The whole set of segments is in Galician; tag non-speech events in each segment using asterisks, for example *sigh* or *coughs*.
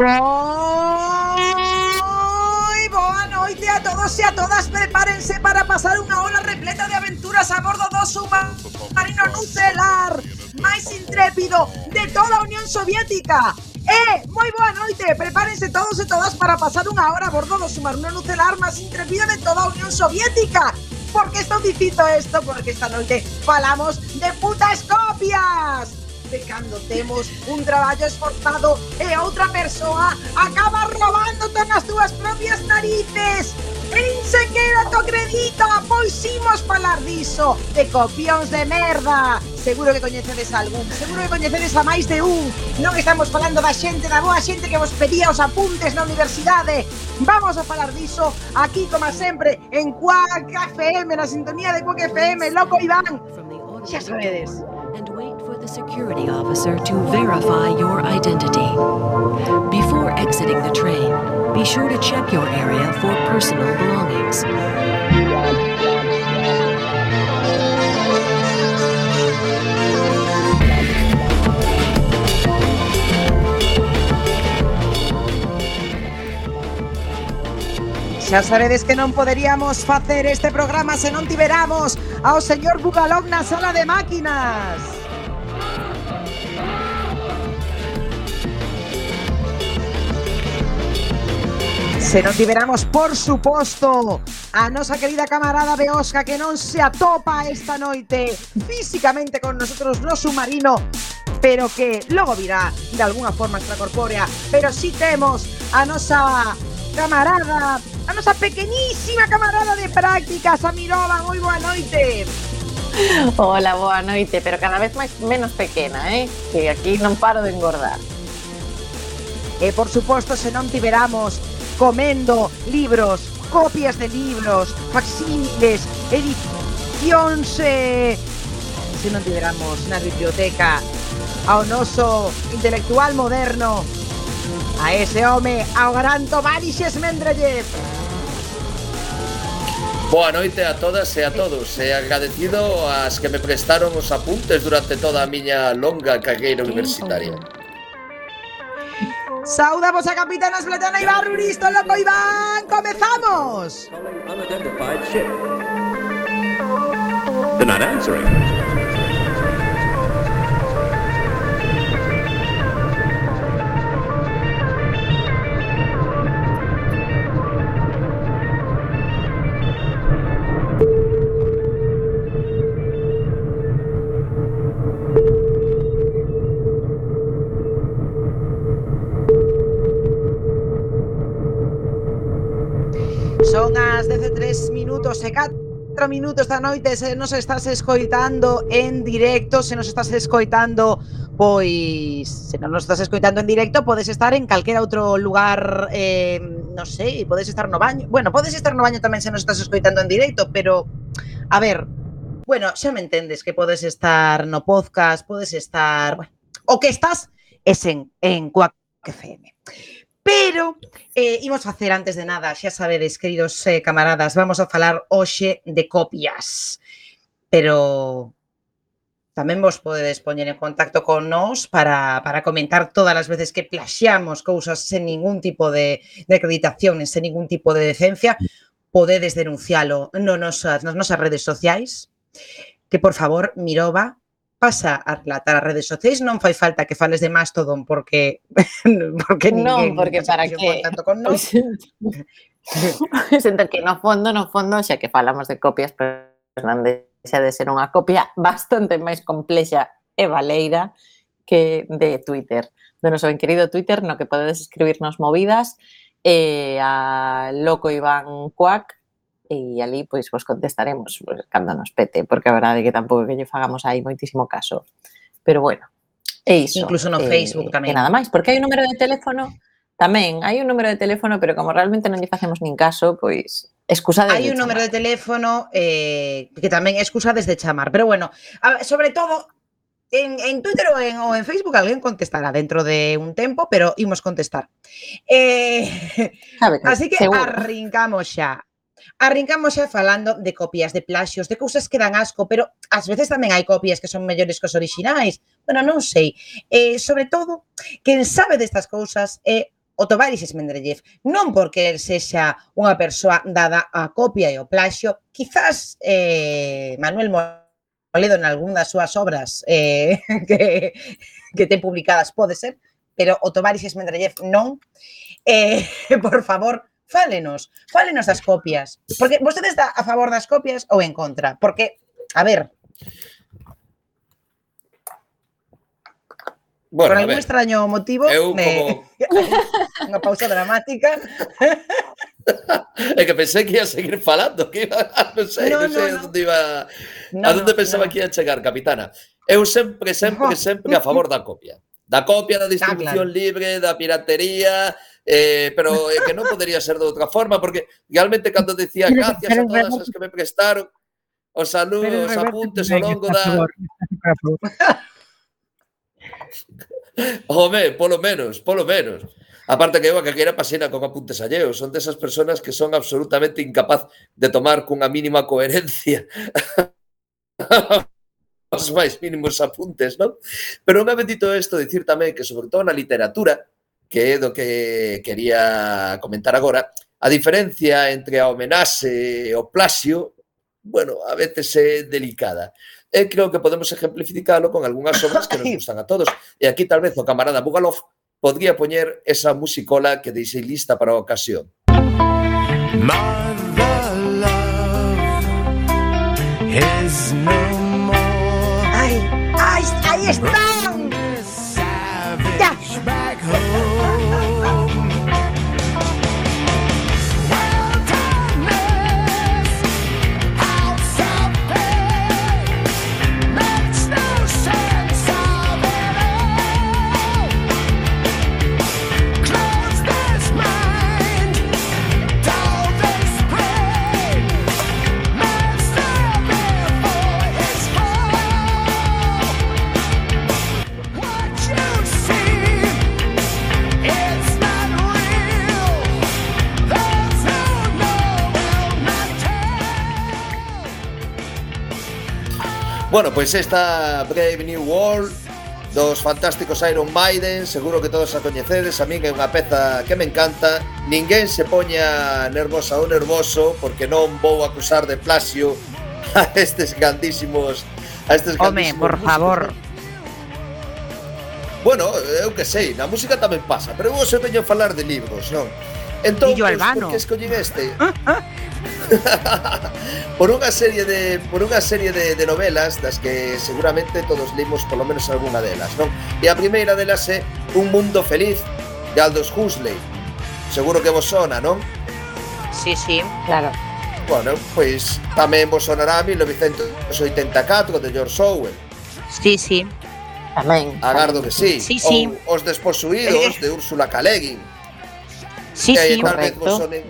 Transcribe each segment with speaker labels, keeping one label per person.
Speaker 1: No. Para pasar unha hora repleta de aventuras a bordo do submarino nucelar máis intrépido de toda a Unión Soviética. Eh, moi boa noite, prepárense todos e todas para pasar unha hora a bordo do submarino nucelar máis intrépido de toda a Unión Soviética. Por que estou dicindo isto? Porque esta noite falamos de putas copias. De cando temos un traballo esforzado e outra persoa acaba robándote nas túas propias narices. Princequera to acredita, pois imos falar diso De copións de merda. Seguro que coñecedes algún Seguro que coñecedes a máis de un. Non estamos falando da xente, da boa xente Que vos pedía os apuntes na universidade. Vamos a falar diso Aquí, como sempre, en Quack FM Na sintonía de Quack FM Loco Iván. Xa sabedes.
Speaker 2: For the security officer to verify your identity. Before exiting the train, be sure to check your area for personal belongings.
Speaker 1: Xa sabedes que non poderíamos facer este programa se non tiveramos ao señor Bugalov na sala de máquinas. Se nos liberamos, por suposto, a nosa querida camarada Beosca que non se atopa esta noite físicamente con nosotros no submarino, pero que logo virá de alguna forma extracorpórea. Pero sí temos a nosa camarada, a nosa pequeñísima camarada de prácticas, a Mirova, moi boa noite.
Speaker 3: Hola, boa noite, pero cada vez máis menos pequena, eh? Que aquí non paro de engordar.
Speaker 1: E por suposto, se non tiveramos comendo libros, copias de libros, facsímiles, edicións eh, se non tiveramos na biblioteca ao noso intelectual moderno a ese home, ao gran Tovarixes Mendrellev.
Speaker 4: Boa noite a todas e a todos e agradecido ás que me prestaron os apuntes durante toda a miña longa carreira universitaria.
Speaker 1: Saudamos a Capitán Espletana Iván Ruristo,
Speaker 5: loco Iván. ¡Comenzamos! They're not answering.
Speaker 1: Minutos e 4 minutos da noite se nos estás escoitando en directo, se nos estás escoitando pois se non nos estás escoitando en directo podes estar en calquera outro lugar eh, non sei, podes estar no baño bueno, podes estar no baño tamén se nos estás escoitando en directo pero, a ver bueno, xa me entendes que podes estar no podcast podes estar, bueno, o que estás es en, en Cuac FM Pero eh, imos facer antes de nada, xa sabedes, queridos eh, camaradas, vamos a falar hoxe de copias. Pero tamén vos podedes poñer en contacto con nós para, para comentar todas as veces que plaxamos cousas sen ningún tipo de, de acreditación, sen ningún tipo de decencia, podedes denuncialo no nosas, nas nosas redes sociais, que por favor, Mirova, pasa a relatar as redes sociais, non fai falta que fales de Mastodon porque *laughs* porque ninguén
Speaker 3: non,
Speaker 1: porque
Speaker 3: para que
Speaker 1: tanto con *laughs* nós.
Speaker 3: Sento que no fondo, no fondo, xa que falamos de copias, pero non deixa de ser unha copia bastante máis complexa e valeira que de Twitter, do noso ben querido Twitter, no que podedes escribirnos movidas eh, a Loco Iván Cuac e ali pois vos contestaremos pois, cando nos pete, porque a verdade é que tampouco que lle fagamos aí moitísimo caso. Pero bueno, é iso.
Speaker 1: Incluso no
Speaker 3: eh,
Speaker 1: Facebook tamén.
Speaker 3: E nada máis, porque hai un número de teléfono tamén, hai un número de teléfono, pero como realmente non lle facemos nin caso, pois excusade
Speaker 1: Hai un número de teléfono eh, que tamén excusades de chamar, pero bueno, a, sobre todo En, en Twitter ou en, ou en Facebook alguén contestará dentro de un tempo, pero imos contestar. Eh,
Speaker 3: Sabe, *laughs*
Speaker 1: así que
Speaker 3: seguro.
Speaker 1: arrincamos xa. Arrincamos xa falando de copias, de plaxios, de cousas que dan asco, pero ás veces tamén hai copias que son mellores que os orixinais. Bueno, non sei. Eh, sobre todo, quen sabe destas cousas é o Tovaris Esmendrellev. non porque el sexa unha persoa dada a copia e o plaxio, quizás eh, Manuel Moledo en algún das súas obras eh, *laughs* que, que ten publicadas pode ser, pero o Tovaris Mendeleev non. Eh, *laughs* por favor, Fálenos, fálenos das copias. Porque vostede está a favor das copias ou en contra? Porque, a ver,
Speaker 4: Bueno,
Speaker 1: Por algún extraño motivo,
Speaker 4: eu
Speaker 1: me... como... *laughs* unha pausa dramática. *laughs*
Speaker 4: é que pensei que ia seguir falando, que iba, *laughs* non sei,
Speaker 1: no,
Speaker 4: non sei
Speaker 1: no,
Speaker 4: onde iba...
Speaker 1: No,
Speaker 4: a onde
Speaker 1: no,
Speaker 4: pensaba
Speaker 1: no.
Speaker 4: que ia chegar, capitana. Eu sempre, sempre,
Speaker 1: no.
Speaker 4: sempre a favor da copia da copia da distribución
Speaker 1: claro.
Speaker 4: libre, da piratería, eh, pero é que non podería ser de outra forma, porque realmente cando decía gracias a todas as que me prestaron, os saludos, os apuntes ao longo da... *laughs* Home, polo menos, polo menos. Aparte que eu a calquera pasina con apuntes alleos, son desas persoas que son absolutamente incapaz de tomar cunha mínima coherencia *laughs* os máis mínimos apuntes, non? Pero unha vez bendito isto dicir tamén que, sobre todo na literatura, que é do que quería comentar agora, a diferencia entre a homenaxe e o plasio, bueno, a veces é delicada. E creo que podemos exemplificarlo con algunhas obras que nos gustan a todos. E aquí tal vez o camarada Bugalov podría poñer esa musicola que deixei lista para a ocasión.
Speaker 6: Mother love is no está.
Speaker 4: Bueno, pues esta Brave New World dos fantásticos Iron Maiden, seguro que todos a coñecedes, a mí é unha peza que me encanta. Ninguén se poña nervosa ou nervoso porque non vou acusar de plasio a estes grandísimos a estes
Speaker 1: Home, por favor.
Speaker 4: Bueno, eu que sei, na música tamén pasa, pero eu se veño a falar de libros, non? Entón,
Speaker 1: Dillo Albano.
Speaker 4: por que escollín este? Ah, ah. *laughs* por unha serie de por unha serie de, de novelas das que seguramente todos limos polo menos algunha delas, non? E a primeira delas é Un mundo feliz de Aldous Huxley. Seguro que vos sona, non?
Speaker 1: Sí, sí,
Speaker 3: claro.
Speaker 4: Bueno, pois tamén vos sonará 1984 de George Orwell.
Speaker 1: Sí, sí.
Speaker 3: Tamén.
Speaker 4: Agardo que sí.
Speaker 1: sí, sí.
Speaker 4: Ou Os desposuídos eh, eh. de Úrsula K. Le Guin.
Speaker 1: Sí,
Speaker 4: que
Speaker 1: sí,
Speaker 4: tal correcto. vez vos sonen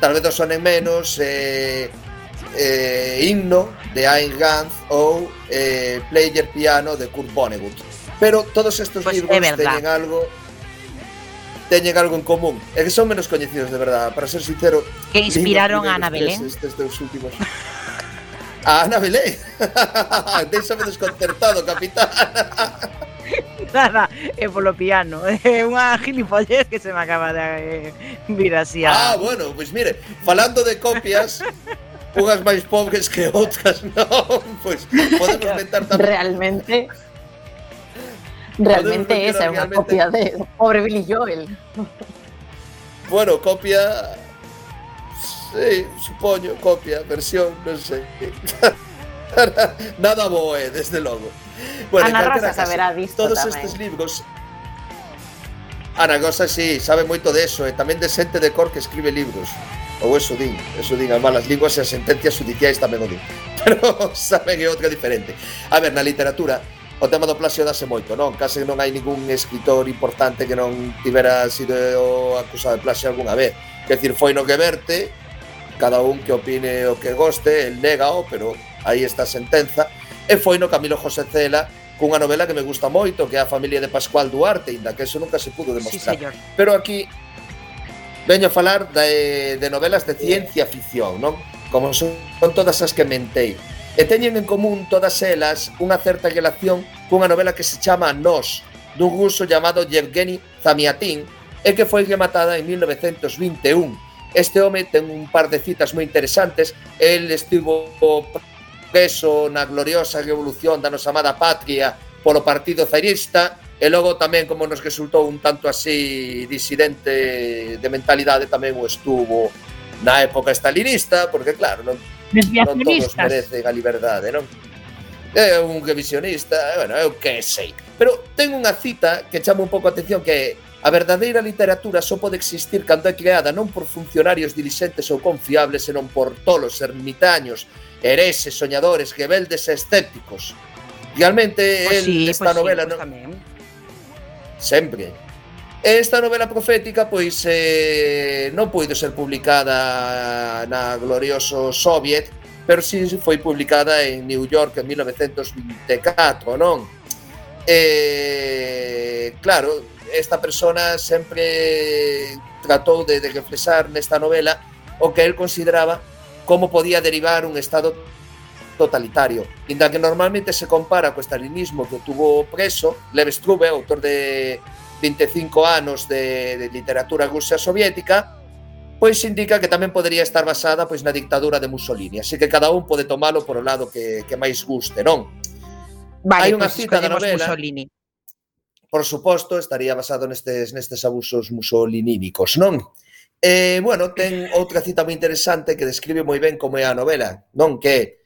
Speaker 4: tal vez os sonen menos eh, eh, Himno de Ayn Gantz ou eh, Player Piano de Kurt Vonnegut. Pero todos estos
Speaker 1: pues
Speaker 4: libros
Speaker 1: es
Speaker 4: teñen algo teñen algo en común. É que son menos coñecidos de verdad, para ser sincero.
Speaker 1: Que inspiraron *laughs* a Ana Belén. *laughs*
Speaker 4: Estes, dos últimos. a Ana Belén. Déixame desconcertado, capitán. *laughs* *laughs*
Speaker 1: Nada, é polo piano. *laughs* É unha gilipollez que se me acaba de eh, vir así
Speaker 4: Ah, bueno, pois mire, falando de copias, *laughs* unhas máis pobres que outras, non? Pois podemos meter tamén
Speaker 3: Realmente. Realmente esa é unha copia de pobre Billy Joel.
Speaker 4: bueno, copia Sí, supoño, copia, versión, non sei. Nada boe, desde logo. *laughs* bueno, Ana
Speaker 3: Rosa saberá disto
Speaker 4: Todos
Speaker 3: tamén.
Speaker 4: estes libros. Ana Rosa sí, sabe moito de eso eh, e tamén de xente de cor que escribe libros. Ou eso din, eso din as malas linguas e as sentencias judiciais tamén o din. *laughs* Pero saben é outra diferente. A ver, na literatura o tema do plagio dase moito, non? Case non hai ningún escritor importante que non tivera sido acusado de plagio algunha vez. Quer decir, foi no que verte cada un que opine o que goste, el négao, pero aí está a sentenza e foi no Camilo José Cela cunha novela que me gusta moito, que é a familia de Pascual Duarte, inda que eso nunca se pudo demostrar.
Speaker 1: Sí, señor.
Speaker 4: Pero aquí veño a falar de, de novelas de ciencia ficción, non? Como son, son todas as que mentei. E teñen en común todas elas unha certa relación cunha novela que se chama Nos, dun ruso chamado Yevgeny Zamiatin, e que foi rematada en 1921. Este home ten un par de citas moi interesantes, el estivo peso na gloriosa revolución da nosa amada patria polo partido zairista e logo tamén como nos resultou un tanto así disidente de mentalidade tamén o estuvo na época estalinista porque claro, non, non todos merecen a liberdade, non? É un revisionista, bueno, eu que sei. Pero ten unha cita que chama un pouco a atención que é A verdadeira literatura só pode existir cando é creada non por funcionarios dilixentes ou confiables, senón por tolos ermitaños hereses, soñadores, rebeldes e escépticos. Realmente pues
Speaker 1: sí,
Speaker 4: esta
Speaker 1: pues
Speaker 4: novela...
Speaker 1: Sí,
Speaker 4: pues no...
Speaker 1: tamén.
Speaker 4: Sempre. Esta novela profética pois eh, non puido ser publicada na glorioso Soviet, pero si sí foi publicada en New York en 1924, non? Eh, claro, esta persona sempre tratou de, de reflexar nesta novela o que él consideraba como podía derivar un Estado totalitario, inda que normalmente se compara co estalinismo que tuvo preso Lev Strube, autor de 25 anos de, de literatura rusa soviética, pois indica que tamén podería estar basada pois na dictadura de Mussolini, así que cada un pode tomalo por o lado que, que máis guste, non?
Speaker 1: Vale,
Speaker 4: Hai unha
Speaker 1: pues
Speaker 4: cita da novela.
Speaker 1: Mussolini.
Speaker 4: Por suposto, estaría basado nestes nestes abusos musolinínicos, non? E, bueno, *laughs* ten outra cita moi interesante que describe moi ben como é a novela, non que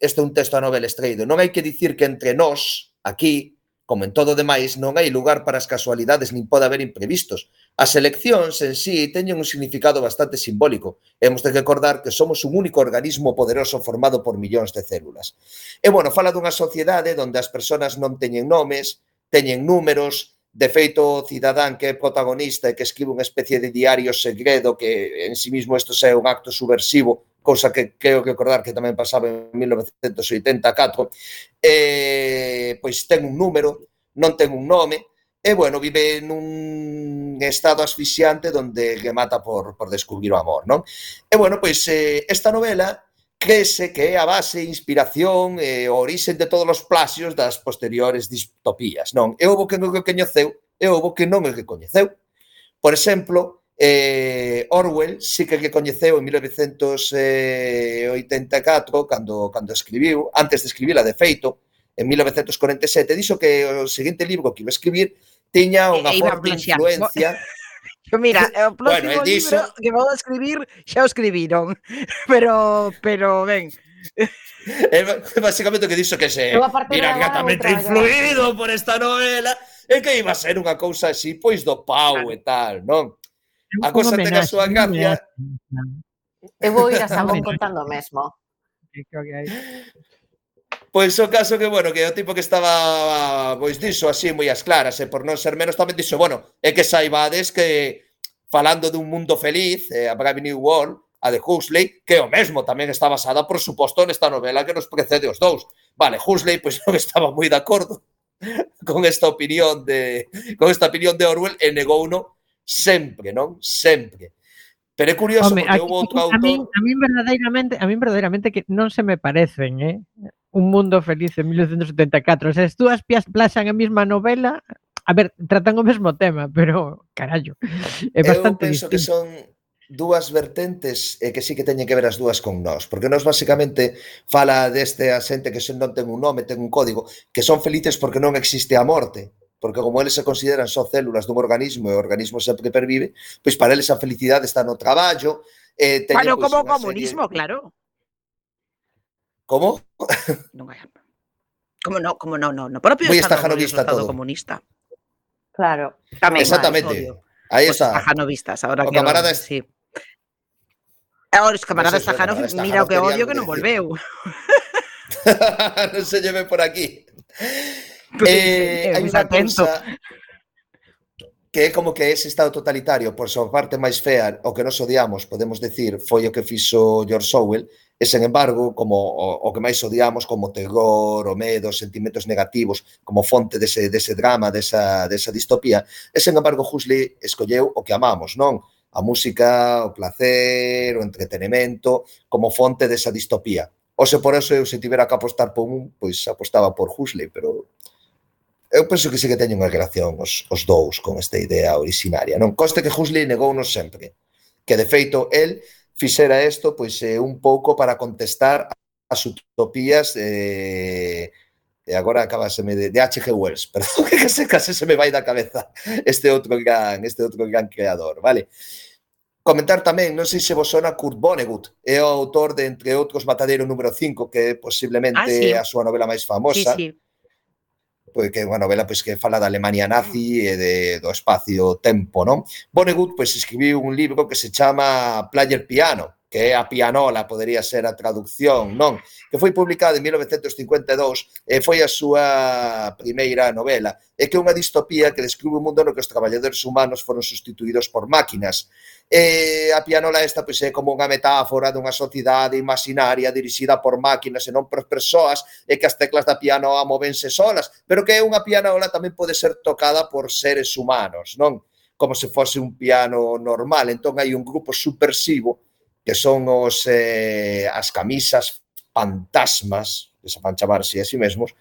Speaker 4: este é un texto a novela extraído. Non hai que dicir que entre nós, aquí, como en todo demais, non hai lugar para as casualidades nin pode haber imprevistos. As eleccións en sí teñen un significado bastante simbólico. Hemos de recordar que somos un único organismo poderoso formado por millóns de células. E, bueno, fala dunha sociedade onde as persoas non teñen nomes, teñen números, De feito, o cidadán que é protagonista e que escribe unha especie de diario segredo que en sí mismo isto é un acto subversivo, cousa que creo que recordar que tamén pasaba en 1984, eh, pois ten un número, non ten un nome, e, bueno, vive nun estado asfixiante donde remata por, por descubrir o amor, non? E, bueno, pois eh, esta novela crese que é a base, inspiración e eh, o orixen de todos os plasios das posteriores distopías. Non, é houbo que non o coñeceu, é houbo que non o que coñeceu. Por exemplo, eh, Orwell sí que que coñeceu en 1984 eh, cando, cando escribiu, antes de escribila de feito, en 1947, dixo que o seguinte libro que iba a escribir tiña unha
Speaker 1: e,
Speaker 4: forte influencia *laughs*
Speaker 1: Pues mira, o próximo
Speaker 4: bueno, diso...
Speaker 1: libro que vou escribir xa o escribiron, *laughs* pero pero ben,
Speaker 4: É *laughs* basicamente que dixo que se mira gratamente influído por esta novela e que iba a ser unha cousa así pois do pau e tal, non? A cousa ten a súa gracia.
Speaker 3: Eu vou ir a Sabón *laughs* contando o mesmo.
Speaker 4: Pois o caso que, bueno, que o tipo que estaba, pois dixo así moi as claras, e por non ser menos tamén dixo, bueno, é que saibades que falando dun mundo feliz, eh, a Brave New World, a de Huxley, que o mesmo tamén está basada, por suposto, nesta novela que nos precede os dous. Vale, Huxley, pois *laughs* non estaba moi de acordo *laughs* con esta opinión de con esta opinión de Orwell e negouno sempre, non? Sempre. Pero é curioso
Speaker 7: Home,
Speaker 4: porque
Speaker 7: aquí,
Speaker 4: houve outro autor...
Speaker 7: A min, a min verdadeiramente, a min verdadeiramente que non se me parecen, eh? Un mundo feliz en 1974. Se as dúas pias plaxan a mesma novela, a ver, tratan o mesmo tema, pero carallo, é bastante
Speaker 4: Eu penso
Speaker 7: distinto.
Speaker 4: que son dúas vertentes eh, que sí que teñen que ver as dúas con nós, porque nós basicamente fala deste a xente que non ten un nome, ten un código, que son felices porque non existe a morte, porque como eles se consideran só células dun organismo e o organismo sempre pervive, pois para eles a felicidade está no traballo, eh, teñen,
Speaker 1: bueno,
Speaker 4: pois,
Speaker 1: como o
Speaker 4: comunismo, serie...
Speaker 1: claro. ¿Cómo? No, ¿Cómo no? ¿Cómo no? No, no. Propio
Speaker 4: Muy
Speaker 1: Estado,
Speaker 4: estajanovista
Speaker 1: Estado
Speaker 4: todo.
Speaker 1: comunista.
Speaker 3: Claro.
Speaker 1: También,
Speaker 4: Exactamente. Ahí
Speaker 1: pues
Speaker 4: está.
Speaker 1: Pues, ahora
Speaker 4: o
Speaker 1: que
Speaker 4: camarada lo...
Speaker 1: sí. Ahora os camaradas
Speaker 4: no
Speaker 1: sé,
Speaker 4: tajanov,
Speaker 1: mira que odio que
Speaker 4: no
Speaker 1: volveu. *laughs*
Speaker 4: no se lleve por aquí.
Speaker 1: Pues,
Speaker 4: eh,
Speaker 1: eh,
Speaker 4: hay
Speaker 1: una
Speaker 4: cosa, que é como que ese estado totalitario, por súa parte máis fea, o que nos odiamos, podemos decir, foi o que fixo George Orwell, e sen embargo, como o, o que máis odiamos, como o terror, o medo, os sentimentos negativos, como fonte dese, dese drama, desa, desa distopía, e sen embargo, Huxley escolleu o que amamos, non? A música, o placer, o entretenimento, como fonte desa distopía. O se por eso eu se tivera que apostar por un, pois apostaba por Huxley, pero eu penso que sí que teñen unha relación os, os dous con esta idea originaria. Non coste que Huxley negounos sempre, que de feito el fixera isto pois eh, un pouco para contestar as utopías eh, e agora acabaseme de, de H.G. Wells, *laughs* perdón, que case, case se me vai da cabeza este outro gran, este outro gran creador, vale? Comentar tamén, non sei se vos sona Kurt Vonnegut, é o autor de, entre outros, Matadero número 5, que é posiblemente
Speaker 1: ah, sí.
Speaker 4: a súa novela máis famosa.
Speaker 1: Sí,
Speaker 4: sí que é unha novela pois, que fala da Alemania nazi e de, do espacio-tempo. Non? Vonnegut pois, escribiu un libro que se chama Player Piano, que é a pianola, podería ser a traducción, non? Que foi publicada en 1952 e foi a súa primeira novela. É que é unha distopía que describe un mundo no que os traballadores humanos foron sustituídos por máquinas. E a pianola esta pois, é como unha metáfora dunha sociedade imaginaria dirixida por máquinas e non por persoas e que as teclas da pianola movense solas, pero que é unha pianola tamén pode ser tocada por seres humanos, non? como se fose un piano normal. Entón hai un grupo supersivo que son os eh, as camisas fantasmas, que se fan chamarse a sí mesmos,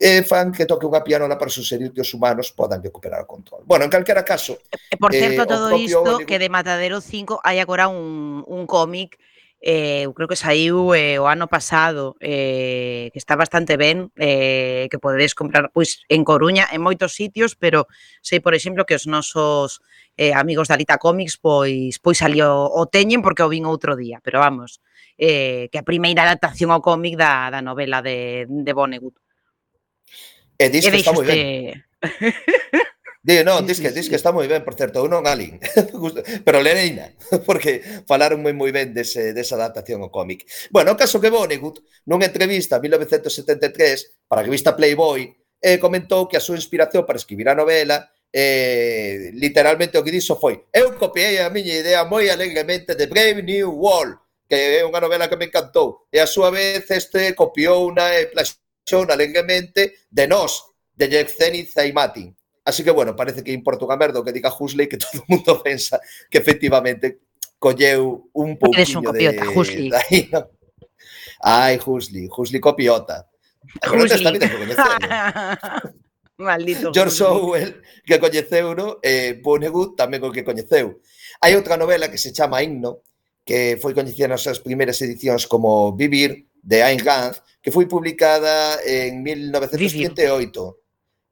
Speaker 4: e fan que toque unha pianola para suxerir que os humanos podan recuperar o control. Bueno, en calquera caso...
Speaker 1: E por
Speaker 4: eh,
Speaker 1: certo,
Speaker 4: eh,
Speaker 1: todo isto, que de Matadero 5 hai agora un, un cómic eh, eu creo que saiu eh, o ano pasado, eh, que está bastante ben, eh, que podedes comprar pois, en Coruña, en moitos sitios, pero sei, por exemplo, que os nosos eh, amigos da Lita Comics pois pois salió o, teñen porque o vin outro día, pero vamos, eh, que a primeira adaptación ao cómic da, da novela de, de Vonnegut.
Speaker 4: E dis que está moi ben. *laughs* Di, non,
Speaker 1: sí,
Speaker 4: dis
Speaker 1: sí,
Speaker 4: que, sí, dis
Speaker 1: sí.
Speaker 4: que está moi ben, por certo, eu non alín, *laughs* pero lereina, *laughs* porque falaron moi moi ben dese, desa adaptación ao cómic. Bueno, o caso que Vonnegut, nunha entrevista en 1973 para a revista Playboy, eh, comentou que a súa inspiración para escribir a novela eh, literalmente o que dixo foi eu copiei a miña idea moi alegremente de Brave New World que é unha novela que me encantou e a súa vez este copiou unha e plaxou alegremente de Nós de Yevgeny Zaimatin Así que, bueno, parece que importa unha merda o que diga Huxley que *laughs* todo o mundo pensa que efectivamente colleu un
Speaker 1: pouquinho un copiota,
Speaker 4: de...
Speaker 1: Huxley. *laughs*
Speaker 4: Daí, no? Ai, Huxley, Huxley copiota.
Speaker 1: Huxley.
Speaker 4: Está vida que coñeceu.
Speaker 1: Maldito.
Speaker 4: George
Speaker 1: Huxley.
Speaker 4: Orwell, que coñeceu, no? eh, Vonnegut tamén o que coñeceu. Hai outra novela que se chama Himno, que foi coñecida nas súas primeiras edicións como Vivir, de Ayn Rand, que foi publicada en 1938. Vivir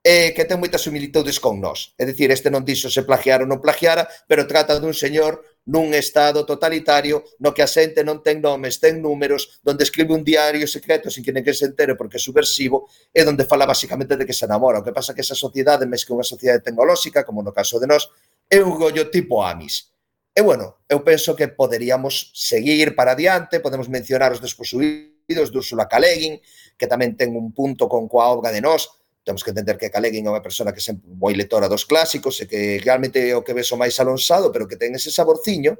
Speaker 4: eh, que ten moitas similitudes con nós. É dicir, este non dixo se plagiara ou non plagiara, pero trata dun señor nun estado totalitario no que a xente non ten nomes, ten números, donde escribe un diario secreto sin que ninguén se entere porque é subversivo e donde fala basicamente de que se enamora. O que pasa que esa sociedade, mes que unha sociedade tecnolóxica, como no caso de nós, é un gollo tipo Amis. E bueno, eu penso que poderíamos seguir para adiante, podemos mencionar os desposuídos de Úrsula Caleguin, que tamén ten un punto con coa obra de nós, temos que entender que Caleguin é unha persona que sempre moi letora dos clásicos e que realmente é o que beso máis alonsado, pero que ten ese saborciño.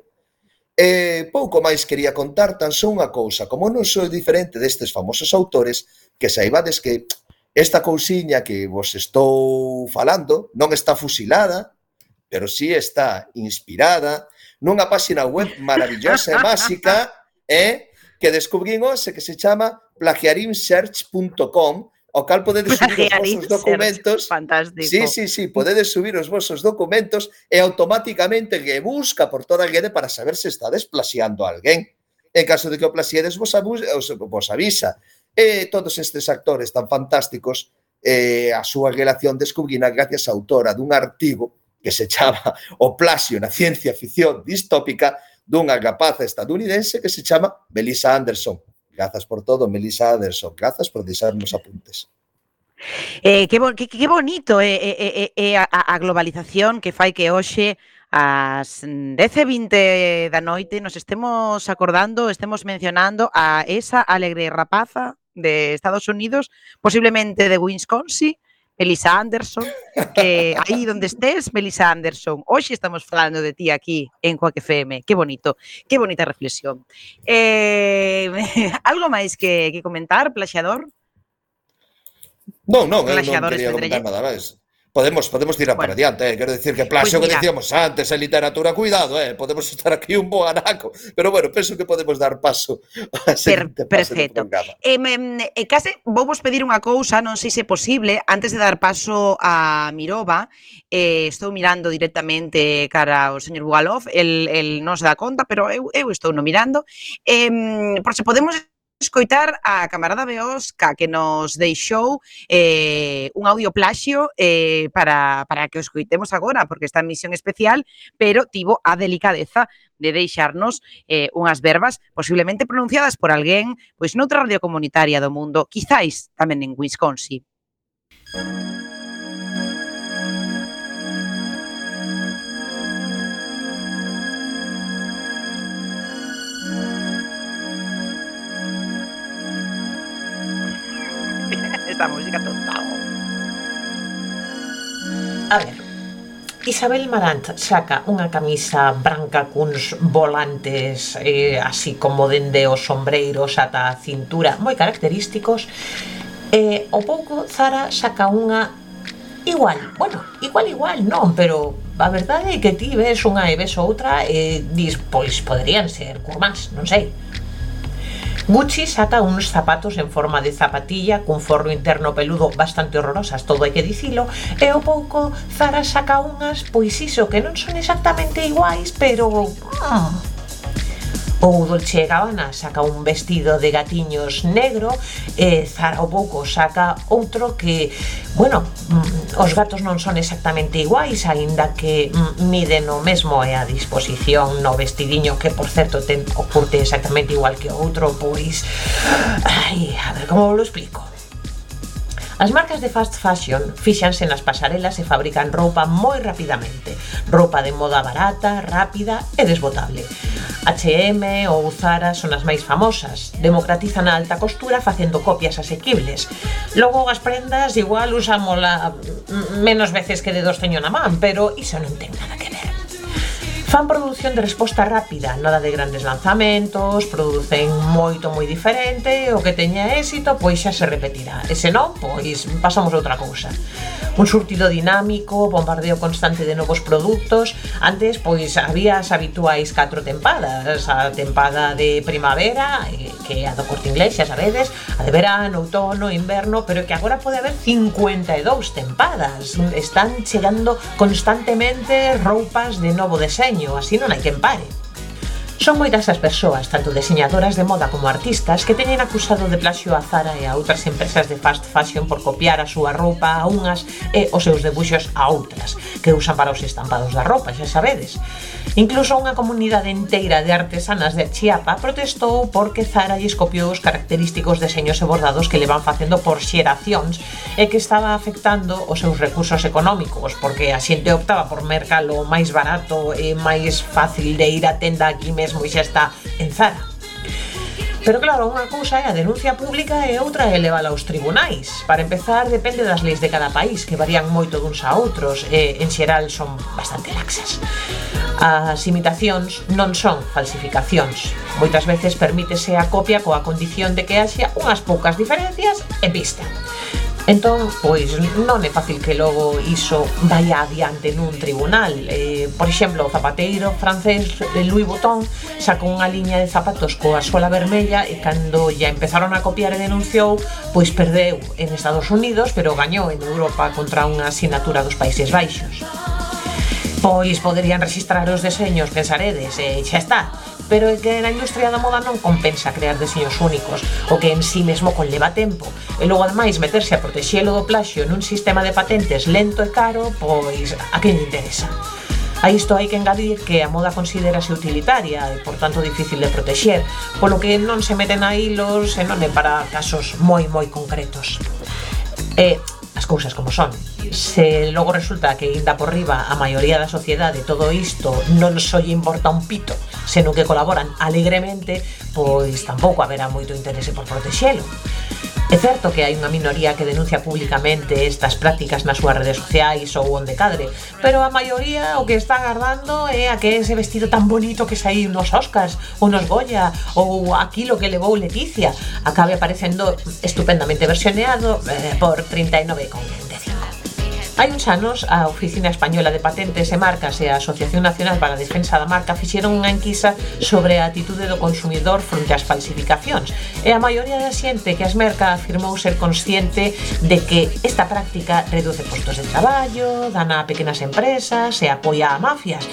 Speaker 4: E pouco máis quería contar tan só unha cousa, como non sou diferente destes famosos autores, que saibades que esta cousiña que vos estou falando non está fusilada, pero sí está inspirada nunha páxina web maravillosa e máxica, *laughs* eh, que descubrín hoxe que se chama plagiarimsearch.com ao cal podedes *laughs* subir os vosos documentos.
Speaker 1: Fantástico.
Speaker 4: Sí, sí, sí, podedes subir os vosos documentos e automáticamente que busca por toda a rede para saber se está desplaciando a alguén. En caso de que o plasiedes, vos, abus, vos avisa. E todos estes actores tan fantásticos eh, a súa relación descubrina gracias a autora dun artigo que se chama *laughs* O plasio na ciencia ficción distópica dunha rapaza estadounidense que se chama Melissa Anderson. Grazas por todo, Melissa Aderson. Grazas por deixarnos apuntes.
Speaker 1: Eh, que, bo, que, que bonito é eh, eh, eh, a, a globalización que fai que hoxe ás 10.20 da noite nos estemos acordando, estemos mencionando a esa alegre rapaza de Estados Unidos, posiblemente de Wisconsin, Melissa Anderson, que aí onde estés, Melissa Anderson, hoxe estamos falando de ti aquí en Coac FM, que bonito, que bonita reflexión. Eh, *laughs* algo máis que, que comentar, plaxador?
Speaker 4: Eh, non, non, eu non quería comentar nada máis podemos podemos tirar
Speaker 1: bueno,
Speaker 4: para adiante, eh. quero dicir que
Speaker 1: Plasio
Speaker 4: pues
Speaker 1: mira, que
Speaker 4: decíamos antes, a literatura, cuidado, eh, podemos estar aquí un bo anaco, pero bueno, penso que podemos dar paso a per,
Speaker 1: Perfecto. Eh, eh, case vos pedir unha cousa, non sei se é posible, antes de dar paso a Mirova, eh, estou mirando directamente cara ao señor Bugalov, el, el non se dá conta, pero eu, eu estou no mirando, eh, por se podemos escoitar a camarada Beosca que nos deixou eh, un audio plaxio eh, para, para que o escoitemos agora, porque está en misión especial, pero tivo a delicadeza de deixarnos eh, unhas verbas posiblemente pronunciadas por alguén pois noutra radio comunitaria do mundo, quizáis tamén en Wisconsin. esta música total.
Speaker 8: A ver, Isabel Marant saca unha camisa branca cuns volantes eh, así como dende os sombreiros ata a cintura moi característicos e eh, o pouco Zara saca unha igual, bueno, igual igual non, pero a verdade é que ti ves unha e ves outra e dis, pois poderían ser curmás, non sei Gucci saca uns zapatos en forma de zapatilla cun forro interno peludo bastante horrorosas, todo hai que dicilo, e o pouco Zara saca unhas, pois iso, que non son exactamente iguais, pero... Mm, Ou Dolce Gabbana saca un vestido de gatiños negro e Zara ou pouco saca outro que, bueno, mm, os gatos non son exactamente iguais aínda que mm, miden o mesmo e a disposición no vestidiño que por certo ten o curte exactamente igual que o outro, pois ai, a ver como lo explico As marcas de fast fashion fíxanse nas pasarelas e fabrican roupa moi rapidamente. Roupa de moda barata, rápida e desbotable. H&M ou Zara son as máis famosas. Democratizan a alta costura facendo copias asequibles. Logo as prendas igual usámola menos veces que de dos teño na man, pero iso non ten nada que ver. Fan produción de resposta rápida, nada de grandes lanzamentos, producen moito moi diferente, o que teña éxito pois xa se repetirá. E se non, pois pasamos a outra cousa. Un surtido dinámico, bombardeo constante de novos produtos. Antes pois había as habituais catro tempadas, a tempada de primavera, eh, que é a do corte inglés, xa sabedes, a de verano, outono, inverno, pero que agora pode haber 52 tempadas. Están chegando constantemente roupas de novo deseño así no hay quien pare. Son moitas as persoas, tanto deseñadoras de moda como artistas, que teñen acusado de plaxio a Zara e a outras empresas de fast fashion por copiar a súa roupa a unhas e os seus debuxos a outras, que usan para os estampados da roupa, xa sabedes. Incluso unha comunidade inteira de artesanas de Chiapa protestou porque Zara lles copiou os característicos deseños e bordados que le van facendo por xeracións e que estaba afectando os seus recursos económicos, porque a xente optaba por mercalo máis barato e máis fácil de ir a tenda aquí mesmo mesmo e xa está en Zara. Pero claro, unha cousa é a denuncia pública e outra é levala aos tribunais. Para empezar, depende das leis de cada país, que varían moito duns a outros e, en xeral, son bastante laxas. As imitacións non son falsificacións. Moitas veces permítese a copia coa condición de que haxa unhas poucas diferencias e pista. Entón, pois, non é fácil que logo iso vaya adiante nun tribunal. Eh, por exemplo, o zapateiro francés eh, Louis Vuitton sacou unha liña de zapatos coa suela vermella e cando ya empezaron a copiar e denunciou, pois perdeu en Estados Unidos, pero gañou en Europa contra unha asignatura dos Países Baixos. Pois poderían registrar os deseños, pensaredes, e xa está pero é que na industria da moda non compensa crear deseños únicos, o que en sí mesmo conleva tempo. E logo, ademais, meterse a protexelo do plaxio nun sistema de patentes lento e caro, pois a quen lle interesa? A isto hai que engadir que a moda considerase utilitaria e, por tanto, difícil de protexer, polo que non se meten a hilos e non é para casos moi moi concretos. E as cousas como son. Se logo resulta que inda por riba a maioría da sociedade todo isto non só lle importa un pito, senón que colaboran alegremente, pois tampouco haberá moito interese por protexelo. É certo que hai unha minoría que denuncia públicamente estas prácticas nas súas redes sociais ou onde cadre, pero a maioría o que está agardando é a que ese vestido tan bonito que saiu nos Oscars ou nos Goya ou aquilo que levou Leticia acabe aparecendo estupendamente versioneado eh, por 39,95. Hai uns anos, a Oficina Española de Patentes e Marcas e a Asociación Nacional para a Defensa da Marca fixeron unha enquisa sobre a atitude do consumidor fronte ás falsificacións e a maioría da xente que as merca afirmou ser consciente de que esta práctica reduce postos de traballo, dana a pequenas empresas e apoia a mafias.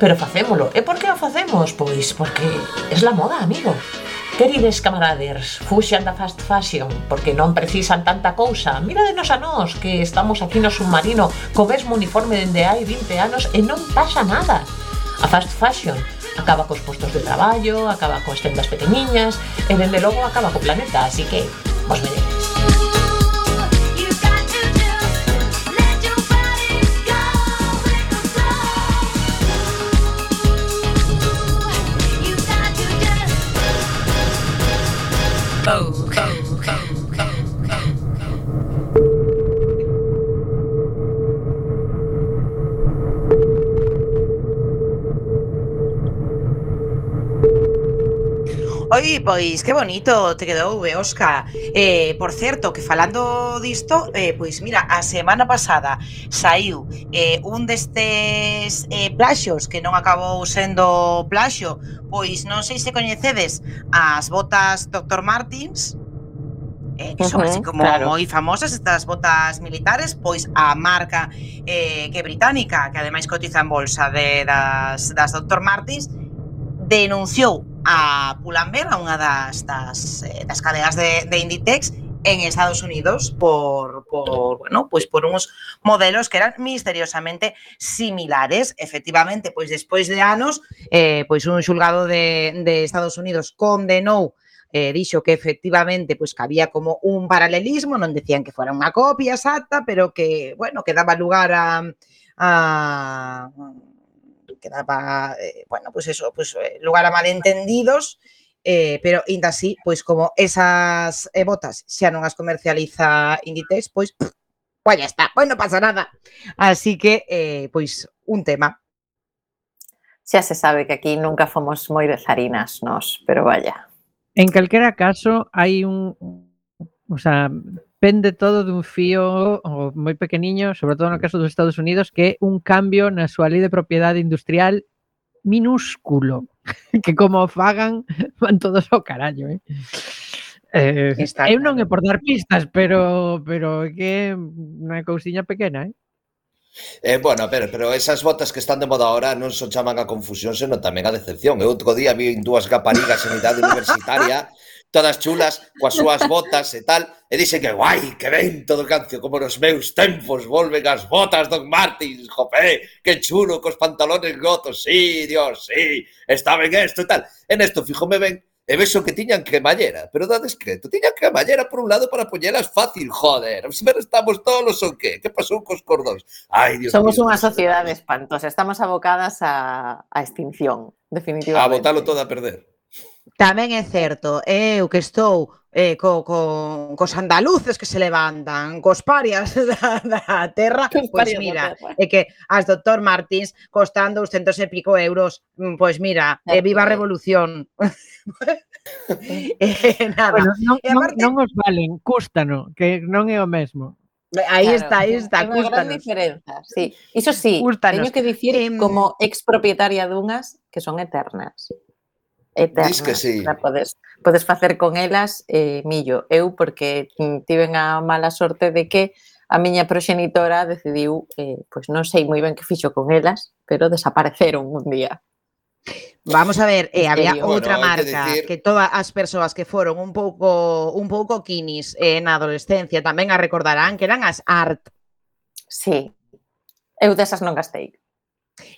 Speaker 8: Pero facémolo. E por que o facemos? Pois porque es la moda, amigo. Queridos camaraders, fuxan da fast fashion porque non precisan tanta cousa. Mira de nos a nós que estamos aquí no submarino co mesmo uniforme dende hai 20 anos e non pasa nada. A fast fashion acaba cos postos de traballo, acaba coas tendas pequeniñas e dende logo acaba co planeta, así que vos veredes.
Speaker 1: Oi, pois que bonito te quedou, Óscar. Eh, por certo, que falando disto, eh, pois mira, a semana pasada saiu eh, un destes eh, plaxos que non acabou sendo plaxo, pois non sei se coñecedes as botas Dr. Martins, eh, que son así como
Speaker 3: claro.
Speaker 1: moi famosas estas botas militares, pois a marca eh, que é británica, que ademais cotiza en bolsa de, das, das Dr. Martins, denunciou a Pull&Bear, a unha das, das, eh, das cadeas de, de Inditex, en Estados Unidos por, por, bueno, pues por unos modelos que eran misteriosamente similares. Efectivamente, pois despois de anos, eh, pois un xulgado de, de Estados Unidos condenou eh, dixo que efectivamente pois que había como un paralelismo, non decían que fuera unha copia exacta, pero que, bueno, que daba lugar a, a que daba, eh, bueno, pues eso, pues eh, lugar a malentendidos, eh, pero ainda así, pois como esas eh, botas xa non as comercializa Inditex, pois pff, pois ya está, pois non pasa nada. Así que, eh, pois, un tema.
Speaker 3: Xa se sabe que aquí nunca fomos moi de zarinas nos, pero vaya.
Speaker 7: En calquera caso, hai un... O sea, pende todo dun fío moi pequeniño, sobre todo no mm. caso dos Estados Unidos, que é un cambio na súa lei de propiedade industrial minúsculo, *laughs* que como fagan van todos ao carallo, eh? Eh,
Speaker 1: Está
Speaker 7: eu non é por dar pistas, pero pero é que unha cousiña pequena, eh?
Speaker 4: Eh, bueno, pero, pero esas botas que están de moda ahora non só so chaman a confusión, senón tamén a decepción. Eu outro día vi dúas gaparigas en idade universitaria *laughs* todas chulas, coas súas botas e tal, e dixe que guai, que ben todo cancio, como nos meus tempos volven as botas Doc Martins, jopé, que chulo, cos pantalones gotos, sí, Dios, sí, está ben esto e tal. En esto, fíjome ben, e vexo que tiñan cremallera, pero da discreto, tiñan cremallera por un lado para poñelas fácil, joder, ver estamos todos ou que? Que pasou cos cordóns? Ai, Dios
Speaker 3: Somos
Speaker 4: mío.
Speaker 3: unha sociedade espantosa, estamos abocadas a, a extinción, definitivamente.
Speaker 4: A botalo todo a perder.
Speaker 1: Tamén é certo, eh, eu que estou eh, co, co, cos andaluces que se levantan, cos parias *laughs* da, da terra, pois
Speaker 3: pues
Speaker 1: mira, é que as doctor Martins costan 200 e pico euros, mm, pois pues mira, é eh, viva a revolución. *laughs* eh, nada.
Speaker 7: Bueno, non, non, non os valen, cústano, que non é o mesmo.
Speaker 1: Aí
Speaker 3: claro,
Speaker 1: está, aí está,
Speaker 3: é unha gran diferenza, sí. Iso sí,
Speaker 1: cústanos.
Speaker 3: teño que dicir
Speaker 1: eh,
Speaker 3: como expropietaria dunhas que son eternas eternas.
Speaker 4: Diz que sí.
Speaker 3: Podes, podes facer con elas eh, millo. Eu, porque mm, tiven a mala sorte de que a miña proxenitora decidiu, eh, pois non sei moi ben que fixo con elas, pero desapareceron un día.
Speaker 1: Vamos a ver, eh, había
Speaker 3: bueno,
Speaker 1: outra
Speaker 4: marca que, decir...
Speaker 1: que todas as persoas que foron un pouco un pouco quinis eh, na adolescencia tamén a recordarán que eran as art.
Speaker 3: Sí. Eu desas non gastei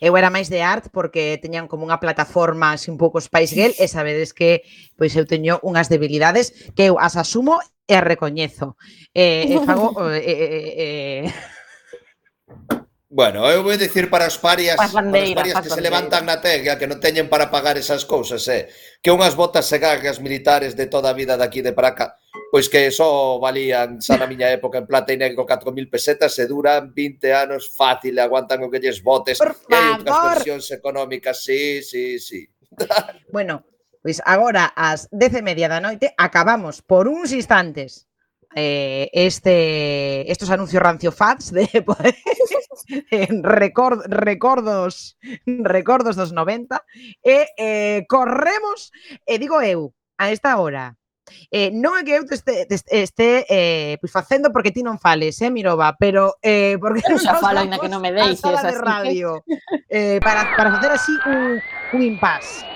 Speaker 1: eu era máis de art porque teñan como unha plataforma así un pouco Spice Girl e sabedes que pois eu teño unhas debilidades que eu as asumo e as recoñezo. Eh, e fago... Eh, eh, eh.
Speaker 4: Bueno, eu vou dicir para os parias, para os parias que se levantan na tega, que non teñen para pagar esas cousas, eh? que unhas botas segagas militares de toda a vida daqui de para cá, pois que só valían xa na miña época en plata e negro 4.000 pesetas e duran 20 anos fácil, aguantan o que lles botes
Speaker 1: Por
Speaker 4: e hai outras versións económicas, sí, sí, sí. *laughs*
Speaker 1: bueno, pois agora ás 10 e media da noite acabamos por uns instantes eh, este estos anuncios rancio fats de *laughs* pues, record, recordos recordos dos 90 e eh, corremos e digo eu a esta hora Eh, non é que eu te este, te este, eh, pois facendo porque ti non fales, eh, Miroba, pero eh, porque
Speaker 3: Eu *laughs* xa que non me deixes,
Speaker 1: sala de
Speaker 3: así que-
Speaker 1: radio *laughs* eh, para, para facer así un, un impasse.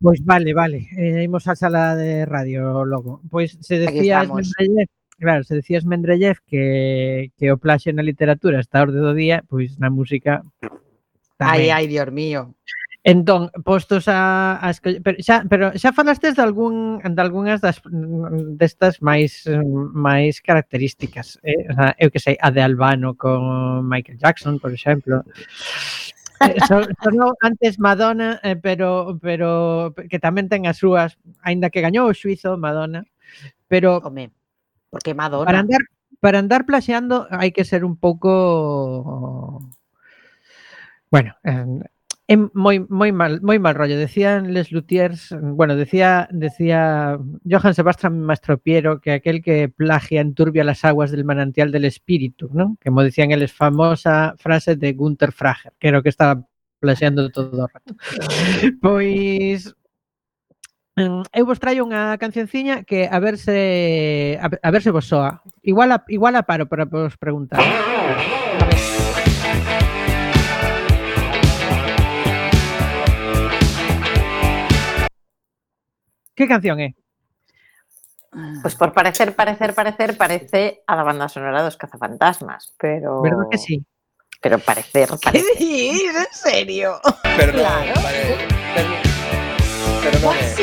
Speaker 7: Pois vale, vale. Eh, imos á sala de radio logo. Pois se
Speaker 1: Aquí
Speaker 7: decía
Speaker 1: estamos.
Speaker 7: claro, se decías Mendeleev que, que o plaxe na literatura está orde do día, pois na música tamén.
Speaker 1: Ai, ai, Dios mío.
Speaker 7: Entón, postos a, a escoller, pero xa, pero xa falastes de algún de algunhas das destas máis máis características, eh? o sea, eu que sei, a de Albano con Michael Jackson, por exemplo. Eh, Son, sonou antes Madonna, eh, pero pero que tamén ten as súas, aínda que gañou o xuizo Madonna, pero
Speaker 1: Home. Porque Madonna.
Speaker 7: para andar para andar plaxeando hai que ser un pouco bueno, eh, moi moi mal moi mal rollo. Decían Les Luthiers, bueno, decía decía Johann Sebastian Mastropiero que aquel que plagia enturbia las aguas del manantial del espíritu, ¿no? Que como decían eles famosa frase de Gunther Frager, que era o que estaba plaxeando todo o rato. Mm, eu vos traio unha cancionciña que a ver se a, a ver se vos soa. Igual a, igual a paro para vos preguntar. Que canción é?
Speaker 3: Pois por parecer, parecer, parecer, parece a da banda sonora dos cazafantasmas, pero
Speaker 7: Verdad que sí?
Speaker 3: pero parecer,
Speaker 1: ¿Qué
Speaker 3: parecer.
Speaker 1: dices? ¿En serio?
Speaker 4: Pero non,
Speaker 3: Claro.
Speaker 4: pero.
Speaker 1: Sí,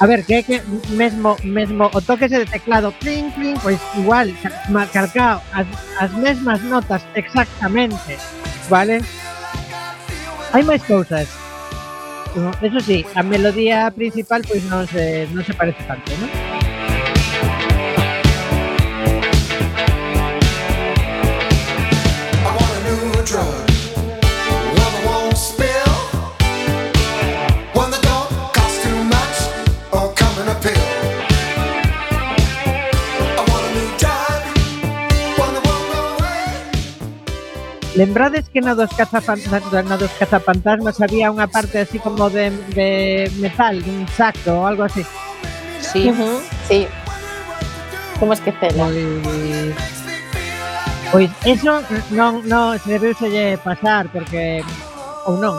Speaker 7: A ver, que é que mesmo, mesmo o toque ese de teclado clink, clink, pois igual, marcao as, as mesmas notas exactamente, vale? Hai máis cousas. Eso sí, a melodía principal pois non se, non se parece tanto,
Speaker 9: non?
Speaker 7: Lembrades que na dos, na dos cazapantasmas había unha parte así como de, de metal, un saco ou algo así?
Speaker 1: Sí,
Speaker 3: uh -huh. sí. Como esquecela.
Speaker 7: Pois, pois eso non, non se debeuselle pasar porque ou non,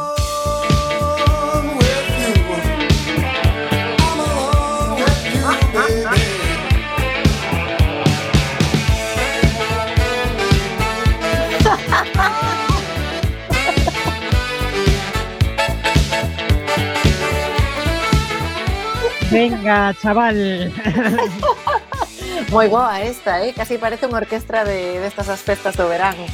Speaker 7: Venga, chaval. *laughs*
Speaker 3: Moi boa esta, eh? Casi parece unha orquestra de destas de as festas do verano.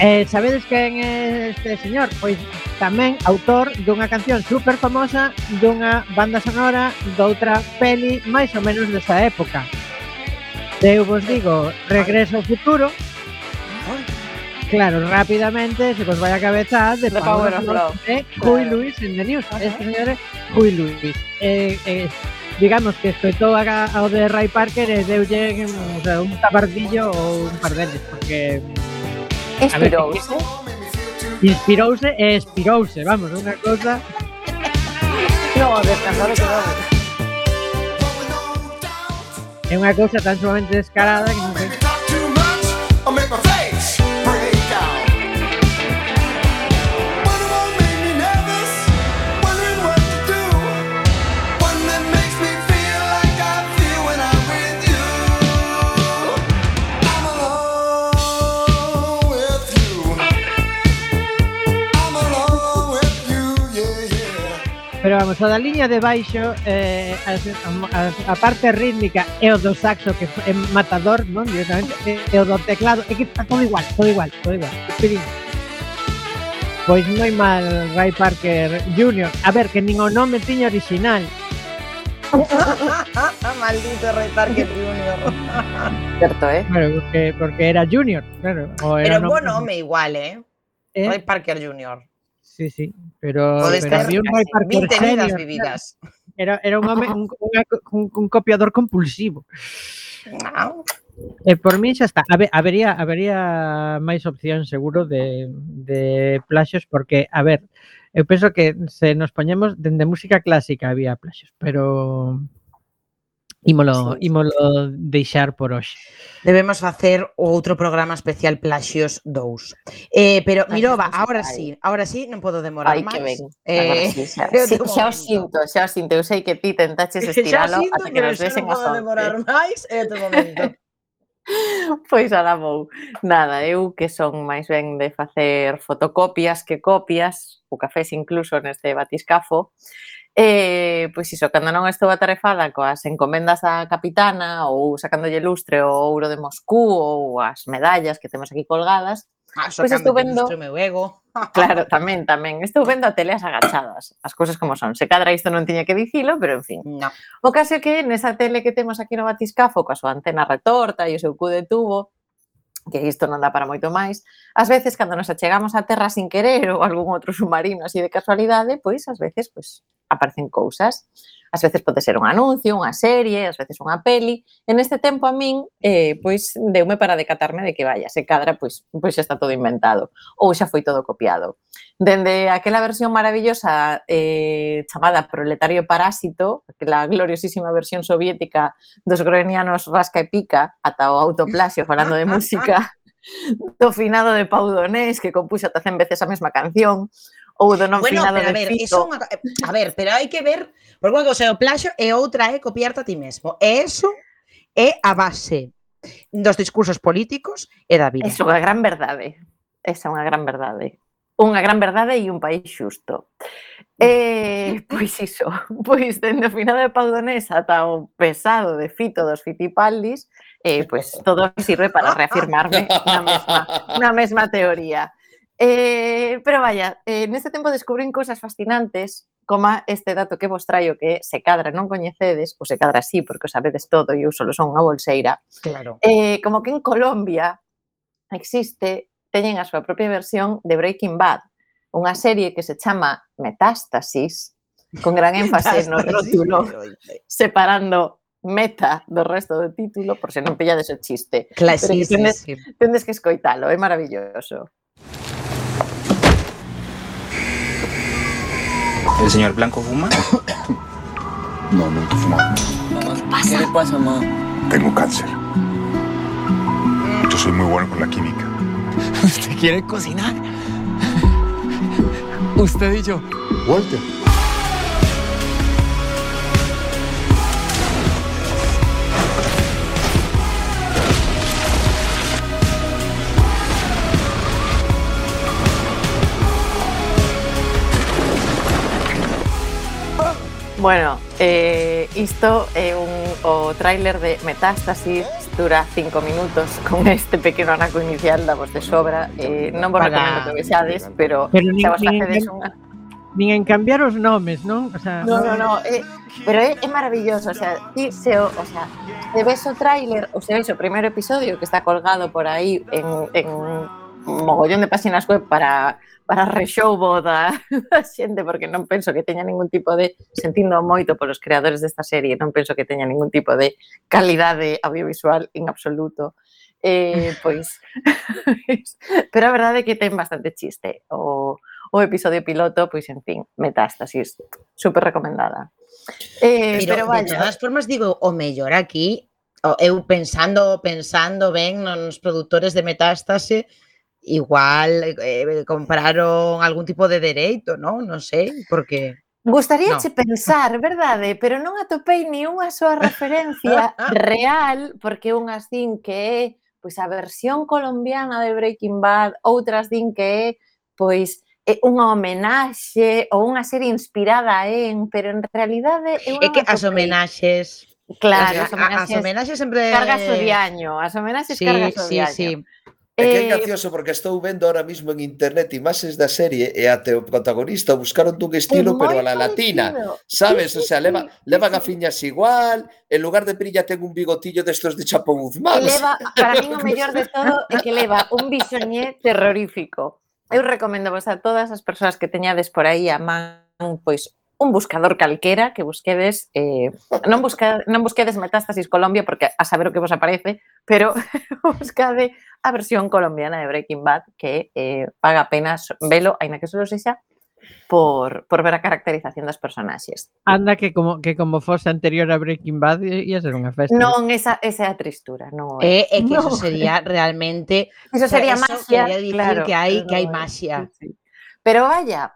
Speaker 7: Eh, sabedes quen é este señor? Pois tamén autor dunha canción super famosa dunha banda sonora doutra peli máis ou menos desta época. Eu vos digo, Regreso ao futuro. Claro, rápidamente se os vai a cabeza de,
Speaker 3: de Paola Flor,
Speaker 7: de Huey Lewis en The News. Este señor é Huey Lewis. Eh, eh, digamos que espetou a, ao de Ray Parker e deulle o sea, un tapardillo ou un par deles, porque... Mm,
Speaker 3: Inspirouse.
Speaker 7: Inspirouse e expirouse, vamos, unha cousa...
Speaker 3: no, descansado que non.
Speaker 7: É unha cousa tan sumamente descarada que non sei Pero vamos, a da liña de baixo eh, a, a, a parte rítmica e o do saxo que é matador, non? Directamente, e, e o do teclado, é que está todo igual, todo igual, todo igual. Pirín. Pois moi mal Ray Parker Jr. A ver, que nin o nome tiña original. *laughs*
Speaker 1: Maldito Ray Parker Jr.
Speaker 3: Certo, eh?
Speaker 7: Claro, porque, porque era Junior, claro. O era
Speaker 1: Pero
Speaker 7: un
Speaker 1: bon
Speaker 7: nome-
Speaker 1: nome igual, eh?
Speaker 7: eh,
Speaker 1: Ray Parker Jr.
Speaker 7: Sí, sí, pero, pero había un Ray Parker
Speaker 1: 20
Speaker 7: senior, vidas
Speaker 1: vividas.
Speaker 7: Era, era un, un, un, un, copiador compulsivo.
Speaker 1: No.
Speaker 7: Eh, por mí xa está. A ver, habería, habería máis opción seguro de, de plaxos porque, a ver, eu penso que se nos poñemos dende música clásica había plaxos, pero Ímolo,
Speaker 1: sí.
Speaker 7: ímolo deixar por hoxe.
Speaker 1: Debemos facer outro programa especial Plaxios 2. Eh, pero
Speaker 3: Mirova,
Speaker 1: agora sí, agora sí, non podo demorar
Speaker 3: Ai,
Speaker 1: máis.
Speaker 3: Eh, que *laughs* ben.
Speaker 1: Eh,
Speaker 3: sí, xa, sí,
Speaker 1: xa,
Speaker 3: xa o sinto, xa o sinto, eu sei que ti tentaches *laughs* estiralo
Speaker 1: sinto,
Speaker 3: ata que nos
Speaker 1: desen *laughs*
Speaker 3: a
Speaker 1: sorte.
Speaker 3: Xa non
Speaker 1: podo demorar máis, é momento.
Speaker 3: Pois ala vou. Nada, eu que son máis ben de facer fotocopias que copias, o cafés incluso neste batiscafo, E, pois iso, cando non estou atarefada coas encomendas da capitana ou sacándolle lustre o ouro de Moscú ou as medallas que temos aquí colgadas,
Speaker 1: ah,
Speaker 3: pois estou vendo...
Speaker 1: Lustre, meu ego. *laughs* *laughs*
Speaker 3: Claro, tamén, tamén. Estou vendo a teleas agachadas, as cousas como son. Se cadra isto non tiña que dicilo, pero en fin.
Speaker 1: No.
Speaker 3: O caso é que nesa tele que temos aquí no batiscafo, coa súa antena retorta e o seu cu de tubo, que isto non dá para moito máis, ás veces cando nos achegamos á terra sin querer ou algún outro submarino así de casualidade, pois ás veces, pois aparecen cousas. Ás veces pode ser un anuncio, unha serie, ás veces unha peli. En este tempo a min, eh, pois, deume para decatarme de que vaya, se cadra, pois, pois xa está todo inventado. Ou xa foi todo copiado. Dende aquela versión maravillosa eh, chamada Proletario Parásito, aquela gloriosísima versión soviética dos groenianos Rasca e Pica, ata o autoplasio falando de música, *laughs* do finado de Pau Donés, que compuxo ata 100 veces a mesma canción, ou do non
Speaker 1: bueno,
Speaker 3: finado
Speaker 1: pero, a ver,
Speaker 3: Fito.
Speaker 1: Eso, eh, a ver, pero hai que ver, porque unha cousa é o plaxo e outra é copiarte a ti mesmo. E eso é a base dos discursos políticos e da vida.
Speaker 3: É unha gran verdade. Esa é unha gran verdade unha gran verdade e un país xusto. Eh, *laughs* pois iso, *laughs* pois dende o final de Paudonés ata o pesado de Fito dos Fitipaldis, eh, pois *laughs* todo sirve para reafirmarme na mesma, na mesma teoría. Eh, pero vaya, eh, neste tempo descubrín cousas fascinantes coma este dato que vos traio que se cadra non coñecedes, ou se cadra así porque o sabedes todo e eu solo son unha bolseira.
Speaker 1: Claro.
Speaker 3: Eh, como que en Colombia existe, teñen a súa propia versión de Breaking Bad, unha serie que se chama Metástasis, con gran *laughs* énfasis no rótulo, separando meta do resto do título, por se non pillades o chiste.
Speaker 1: Claro, sí,
Speaker 3: tendes,
Speaker 1: sí, sí.
Speaker 3: tendes que escoitalo, é maravilloso.
Speaker 10: ¿El señor Blanco fuma? *coughs*
Speaker 11: No, nunca he fumado.
Speaker 10: ¿Qué le pasa, mamá?
Speaker 11: Tengo cáncer. Yo soy muy bueno con la química.
Speaker 10: ¿Usted quiere cocinar? *laughs* Usted y yo.
Speaker 11: Walter.
Speaker 3: Bueno, eh, isto é eh, un, o tráiler de Metástasis dura cinco minutos *laughs* con este pequeno anaco inicial da vos de sobra eh, non vos
Speaker 1: Para...
Speaker 3: recomendo que vexades pero,
Speaker 7: pero nin,
Speaker 3: xa
Speaker 7: vos
Speaker 3: facedes unha
Speaker 7: nin en cambiar os nomes, non? O sea,
Speaker 3: no, no, no, eh, pero é, é maravilloso, o sea, ti se, o, o sea, se ves o tráiler, o se ves o primeiro episodio que está colgado por aí en, en mogollón de páxinas web para para rexoubo da, da *laughs* xente, porque non penso que teña ningún tipo de, sentindo moito polos creadores desta serie, non penso que teña ningún tipo de calidade audiovisual en absoluto. Eh, *laughs* pois, *laughs* pero a verdade é que ten bastante chiste o, o episodio piloto, pois en fin, metástasis, super recomendada. Eh,
Speaker 1: pero,
Speaker 3: pero vaya.
Speaker 1: de todas formas digo, o mellor aquí, eu pensando, pensando ben nos produtores de metástase, igual eh, eh compraron algún tipo de dereito, non? Non sei, porque...
Speaker 3: Gostaríache no. pensar, verdade, pero non atopei ni unha súa referencia real, porque unhas din que é pois a versión colombiana de Breaking Bad, outras din que é pois é unha homenaxe ou unha serie inspirada en, pero en realidade
Speaker 1: é,
Speaker 3: é
Speaker 1: que as homenaxes
Speaker 3: Claro,
Speaker 1: eh,
Speaker 3: as homenaxes,
Speaker 1: as homenaxes sempre
Speaker 3: cargas o diaño, as homenaxes
Speaker 1: sí,
Speaker 3: cargas o
Speaker 1: sí,
Speaker 3: diaño.
Speaker 1: Sí.
Speaker 4: É que é
Speaker 3: eh,
Speaker 4: gracioso porque estou vendo ahora mismo en internet imaxes da serie e até o protagonista buscaron dun estilo pero a la latina, sabes? O sea, leva, leva
Speaker 3: a
Speaker 4: fiñas igual, en lugar de perilla ten un bigotillo destos de Chapo Guzmán.
Speaker 3: Leva, para mí o mellor de todo é que leva un bisoñé terrorífico. Eu recomendo vos a todas as persoas que teñades por aí a man pois un buscador calquera que busquedes eh, non, busca, non busquedes metástasis Colombia porque a saber o que vos aparece, pero *laughs* buscade a versión colombiana de Breaking Bad, que eh, paga apenas velo, aínda que solo sexa, por, por ver a caracterización das personaxes.
Speaker 7: Anda que como que como fose anterior a Breaking Bad eh, ia ser unha festa.
Speaker 3: Non, esa, esa é a tristura, non. É,
Speaker 1: eh, é que
Speaker 3: no.
Speaker 1: eso sería realmente
Speaker 3: Eso sería
Speaker 1: o sea, eso
Speaker 3: magia,
Speaker 1: dicir
Speaker 3: claro,
Speaker 1: que hai que hai magia.
Speaker 3: Sí, sí. Pero vaya,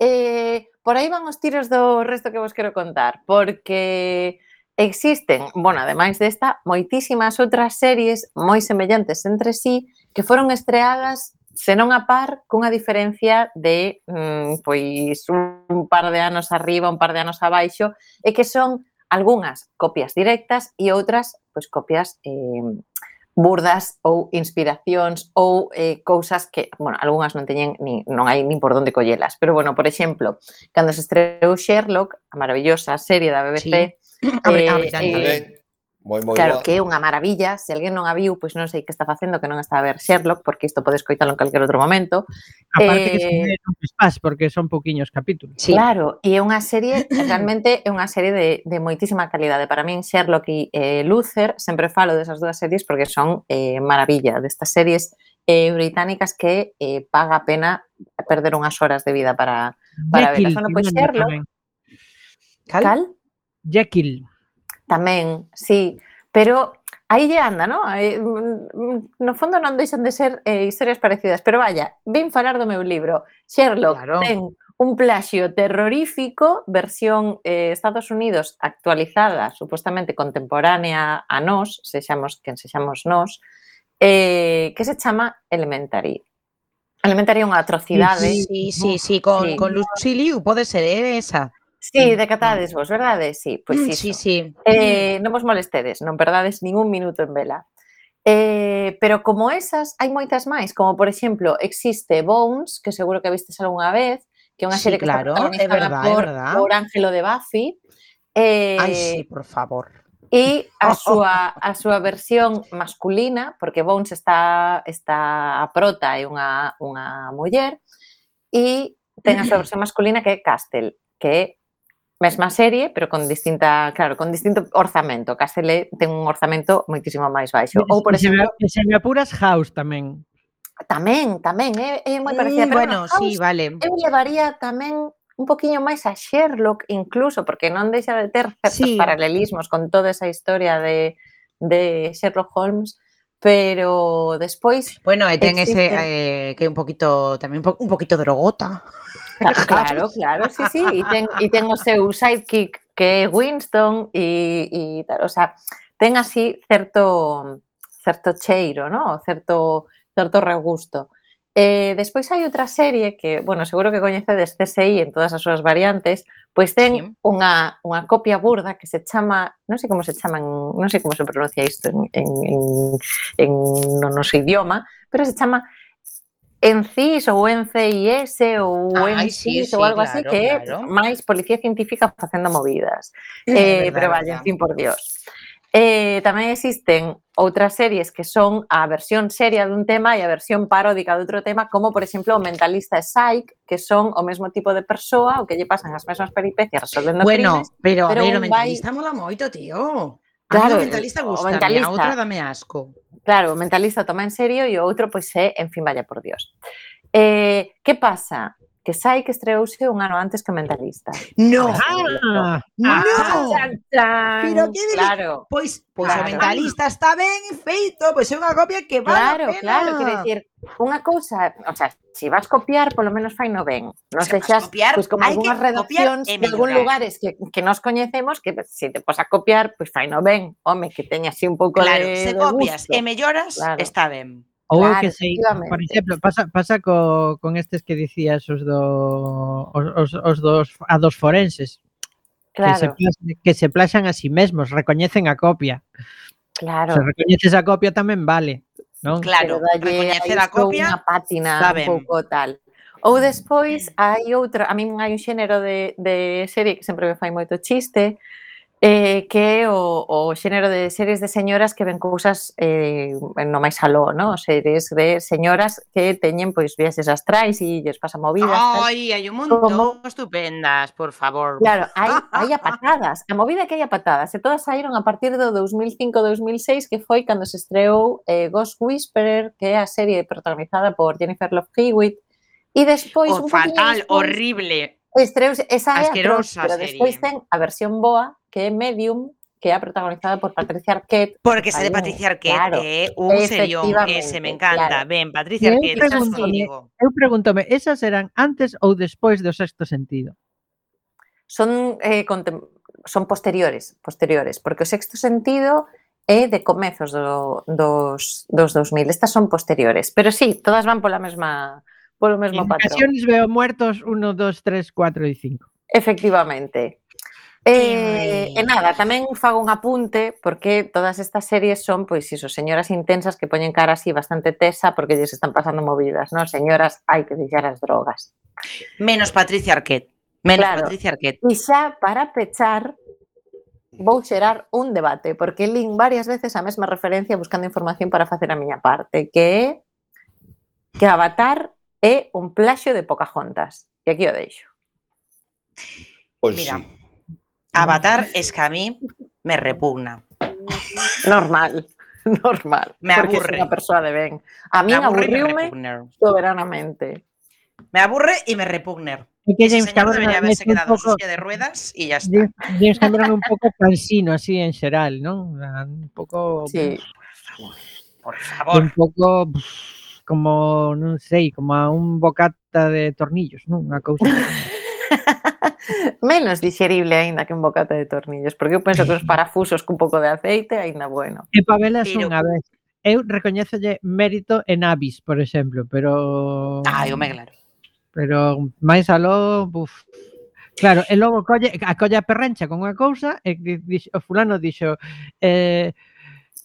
Speaker 3: eh, por aí van os tiros do resto que vos quero contar, porque Existen, bueno, ademais desta, moitísimas outras series moi semellantes entre sí que foron estreadas senón a par, cunha diferencia de mm, pois un par de anos arriba, un par de anos abaixo, e que son algunhas copias directas e outras pois copias eh, burdas ou inspiracións ou eh, cousas que, bueno, algunhas non teñen ni, non hai nin por onde collelas, pero bueno, por exemplo, cando se estreou Sherlock, a maravillosa serie da BBC,
Speaker 1: sí. Abre, ah,
Speaker 3: eh,
Speaker 1: Moi,
Speaker 3: eh,
Speaker 4: moi
Speaker 3: claro,
Speaker 4: boa.
Speaker 3: que é unha maravilla, se alguén non a viu, pois non sei que está facendo que non está a ver Sherlock, porque isto podes coitalo en calquer outro momento.
Speaker 7: Aparte eh... que se non espás, porque son pouquiños capítulos.
Speaker 1: Sí.
Speaker 3: Claro, e é unha serie, realmente é unha serie de, de moitísima calidade. Para min, Sherlock e eh, Luther, sempre falo desas dúas series porque son eh, maravilla, destas series eh, británicas que eh, paga a pena perder unhas horas de vida para, para velas. Bueno, pois Sherlock...
Speaker 1: Cal?
Speaker 3: Cal?
Speaker 7: Jekyll.
Speaker 3: Tamén, sí, pero aí lle anda, non? Mm, mm, no fondo non deixan de ser eh, historias parecidas, pero vaya, vin falar do meu libro. Sherlock
Speaker 1: claro.
Speaker 3: ten un plaxio terrorífico, versión eh, Estados Unidos actualizada, supostamente contemporánea a nós, sexamos quen sexamos nós, eh, que se chama Elementary. Elementary é unha atrocidade.
Speaker 1: Sí, sí, sí, sí, con,
Speaker 3: sí.
Speaker 1: con Lucy Liu, pode ser eh, esa.
Speaker 3: Sí, mm, decatades vos, verdade? Sí, pois pues
Speaker 1: mm,
Speaker 3: iso.
Speaker 1: Sí, sí.
Speaker 3: Eh, non vos molestedes, non perdades ningún minuto en vela. Eh, pero como esas, hai moitas máis, como por exemplo, existe Bones, que seguro que vistes algunha vez, que é unha serie sí,
Speaker 1: claro,
Speaker 3: que
Speaker 1: está
Speaker 3: protagonizada
Speaker 1: verdad,
Speaker 3: por,
Speaker 1: verdad.
Speaker 3: por Ángelo de Buffy. Eh,
Speaker 1: Ai, sí, por favor
Speaker 3: e a *laughs* oh, súa oh. a súa versión masculina, porque Bones está está a prota é unha unha muller e ten a súa *clears throat* versión masculina que é Castle, que é mesma serie, pero con distinta, claro, con distinto orzamento. Castle ten un orzamento moitísimo máis baixo. Ou, por
Speaker 7: E se me-
Speaker 3: exemplo,
Speaker 7: e se me apuras House tamén.
Speaker 3: tamén, tamén, é, é moi parecida.
Speaker 1: Mm,
Speaker 3: pero
Speaker 1: bueno, sí,
Speaker 3: House
Speaker 1: vale.
Speaker 3: Eu levaría tamén un poquinho máis a Sherlock incluso, porque non deixa de ter certos
Speaker 1: Sí.
Speaker 3: paralelismos con toda esa historia de, de Sherlock Holmes, pero despois,
Speaker 1: Bueno, e ten ese
Speaker 3: Existen.
Speaker 1: eh, que un poquito tamén un poquito drogota. *laughs*
Speaker 3: claro, claro, sí, sí, e ten, e ten o seu sidekick que Winston e, e tal, o sea, ten así certo certo cheiro, ¿no? certo certo regusto. Eh, despois hai outra serie que, bueno, seguro que coñecedes CSI en todas as súas variantes, pois ten
Speaker 1: Sí.
Speaker 3: unha, unha copia burda que se chama, non sei como se chama, en, non sei como se pronuncia isto en, en, en, en no noso idioma, pero se chama en CIS ou en CIS ou en
Speaker 1: Ai,
Speaker 3: CIS
Speaker 1: sí,
Speaker 3: ou algo
Speaker 1: claro,
Speaker 3: así que
Speaker 1: claro.
Speaker 3: máis policía científica facendo movidas.
Speaker 1: É,
Speaker 3: eh,
Speaker 1: verdad,
Speaker 3: pero vaya, en fin, por Dios. Eh, tamén existen outras series que son a versión seria dun tema e a versión paródica de outro tema, como, por exemplo, o mentalista e Psych, que son o mesmo tipo de persoa, o que lle pasan as mesmas peripecias resolvendo
Speaker 1: bueno,
Speaker 3: crimes.
Speaker 1: Bueno, pero,
Speaker 3: pero,
Speaker 1: a ver, o mentalista vai... mola moito, tío.
Speaker 3: Claro,
Speaker 1: a mentalista gusta, o
Speaker 3: mentalista...
Speaker 1: a outra dame asco.
Speaker 3: Claro, o mentalista toma en serio e o outro, pois, é, eh, en fin, vaya por Dios. Eh, que pasa? Que Psyche estreouse un ano antes que mentalista.
Speaker 1: No,
Speaker 7: Ah,
Speaker 1: no.
Speaker 3: Chan, chan.
Speaker 1: Pero que?
Speaker 3: Claro.
Speaker 1: Pois, pois
Speaker 3: Claro.
Speaker 1: o mentalista está ben feito, pois é unha copia que vale
Speaker 3: Claro,
Speaker 1: a pena.
Speaker 3: claro, quero dicir, unha cousa, o sea, se vas copiar, polo menos faino ben. Non
Speaker 1: Se
Speaker 3: sexas,
Speaker 1: copiar,
Speaker 3: pois como algunhas redaccións de algún
Speaker 1: mellorar.
Speaker 3: lugares que, que nos coñecemos, que se te pos a copiar, pois faino ben. Home, que teña así un pouco
Speaker 1: Claro,
Speaker 3: de,
Speaker 1: se
Speaker 3: de
Speaker 1: copias
Speaker 3: gusto.
Speaker 1: e melloras,
Speaker 3: Claro.
Speaker 1: está ben.
Speaker 7: Ou
Speaker 3: claro,
Speaker 7: que sei, por exemplo, pasa, pasa co, con estes que dicías os do os, os, os dos a dos forenses. Claro. Que se, plaxan, que se plaxan a si sí mesmos, recoñecen a copia.
Speaker 3: Claro.
Speaker 7: Se recoñeces a copia tamén vale, non?
Speaker 1: Claro, recoñecer
Speaker 3: a
Speaker 1: copia,
Speaker 3: unha pátina
Speaker 1: saben.
Speaker 3: un pouco tal. Ou despois mm. hai outra, a min hai un xénero de, de serie que sempre me fai moito chiste, eh, que é o, o xénero de series de señoras que ven cousas eh, no máis aló, ¿no? series de señoras que teñen pois viaxes astrais e lles pasa movidas.
Speaker 1: Ai, hai un montón
Speaker 3: Como...
Speaker 1: estupendas, por favor.
Speaker 3: Claro, hai, *laughs* hai a patadas, a movida que hai a patadas, e todas saíron a partir do 2005-2006 que foi cando se estreou eh, Ghost Whisperer, que é a serie protagonizada por Jennifer Love Hewitt, e despois...
Speaker 1: O
Speaker 3: un
Speaker 1: fatal,
Speaker 3: despois,
Speaker 1: horrible.
Speaker 3: estreouse, esa é atroz, pero despois ten a versión boa que es Medium, que era protagonizada por Patricia Arquette.
Speaker 1: Porque se de Patricia Arquette,
Speaker 3: claro,
Speaker 1: eh, un serión ese, me encanta.
Speaker 3: Claro.
Speaker 1: Ben, Patricia Arquette, eu pregúntome,
Speaker 7: eu pregúntome, esas eran antes ou despois do sexto sentido?
Speaker 3: Son, eh, son posteriores, posteriores, porque o sexto sentido é de comezos do, dos, dos 2000. Estas son posteriores, pero sí, todas van pola mesma polo mesmo patrón.
Speaker 7: En veo muertos 1, 2, 3, 4 e 5.
Speaker 3: Efectivamente. Eh, e eh, nada, tamén fago un apunte porque todas estas series son, pois iso, señoras intensas que poñen cara así bastante tesa porque lles están pasando movidas, non? Señoras, hai que deixar as drogas.
Speaker 1: Menos Patricia Arquette. Menos
Speaker 3: claro.
Speaker 1: Patricia Arquette.
Speaker 3: E xa para pechar vou xerar un debate porque lin varias veces a mesma referencia buscando información para facer a miña parte, que é que Avatar é un plaxio de Pocahontas. E aquí o deixo.
Speaker 4: Pois
Speaker 1: Mira,
Speaker 4: sí
Speaker 1: Avatar es que a mí me repugna. *laughs*
Speaker 3: Normal, *laughs* normal.
Speaker 1: Me aburre.
Speaker 3: Es una persona de Ben. A mí
Speaker 1: me aburrirme
Speaker 3: soberanamente.
Speaker 1: Me aburre y me repugna.
Speaker 7: Y que James Cameron
Speaker 1: debería haberse quedado un poco, de ruedas y ya está.
Speaker 7: James Cameron un poco cansino, así en general, ¿no? Un poco.
Speaker 3: Sí.
Speaker 1: Por favor.
Speaker 7: Un poco pues, como, no sé, como a un bocata de tornillos, ¿no? Una cosa. *laughs*
Speaker 3: menos digerible aínda que un bocata de tornillos, porque eu penso que os parafusos cun pouco de aceite aínda bueno.
Speaker 7: E pavelas
Speaker 1: pero...
Speaker 7: unha vez. Eu recoñezolle mérito en Avis, por exemplo, pero...
Speaker 1: Ah, eu me claro.
Speaker 7: Pero máis aló, buf, Claro, e logo colle, a colle a perrencha con unha cousa e dixo, o fulano dixo eh,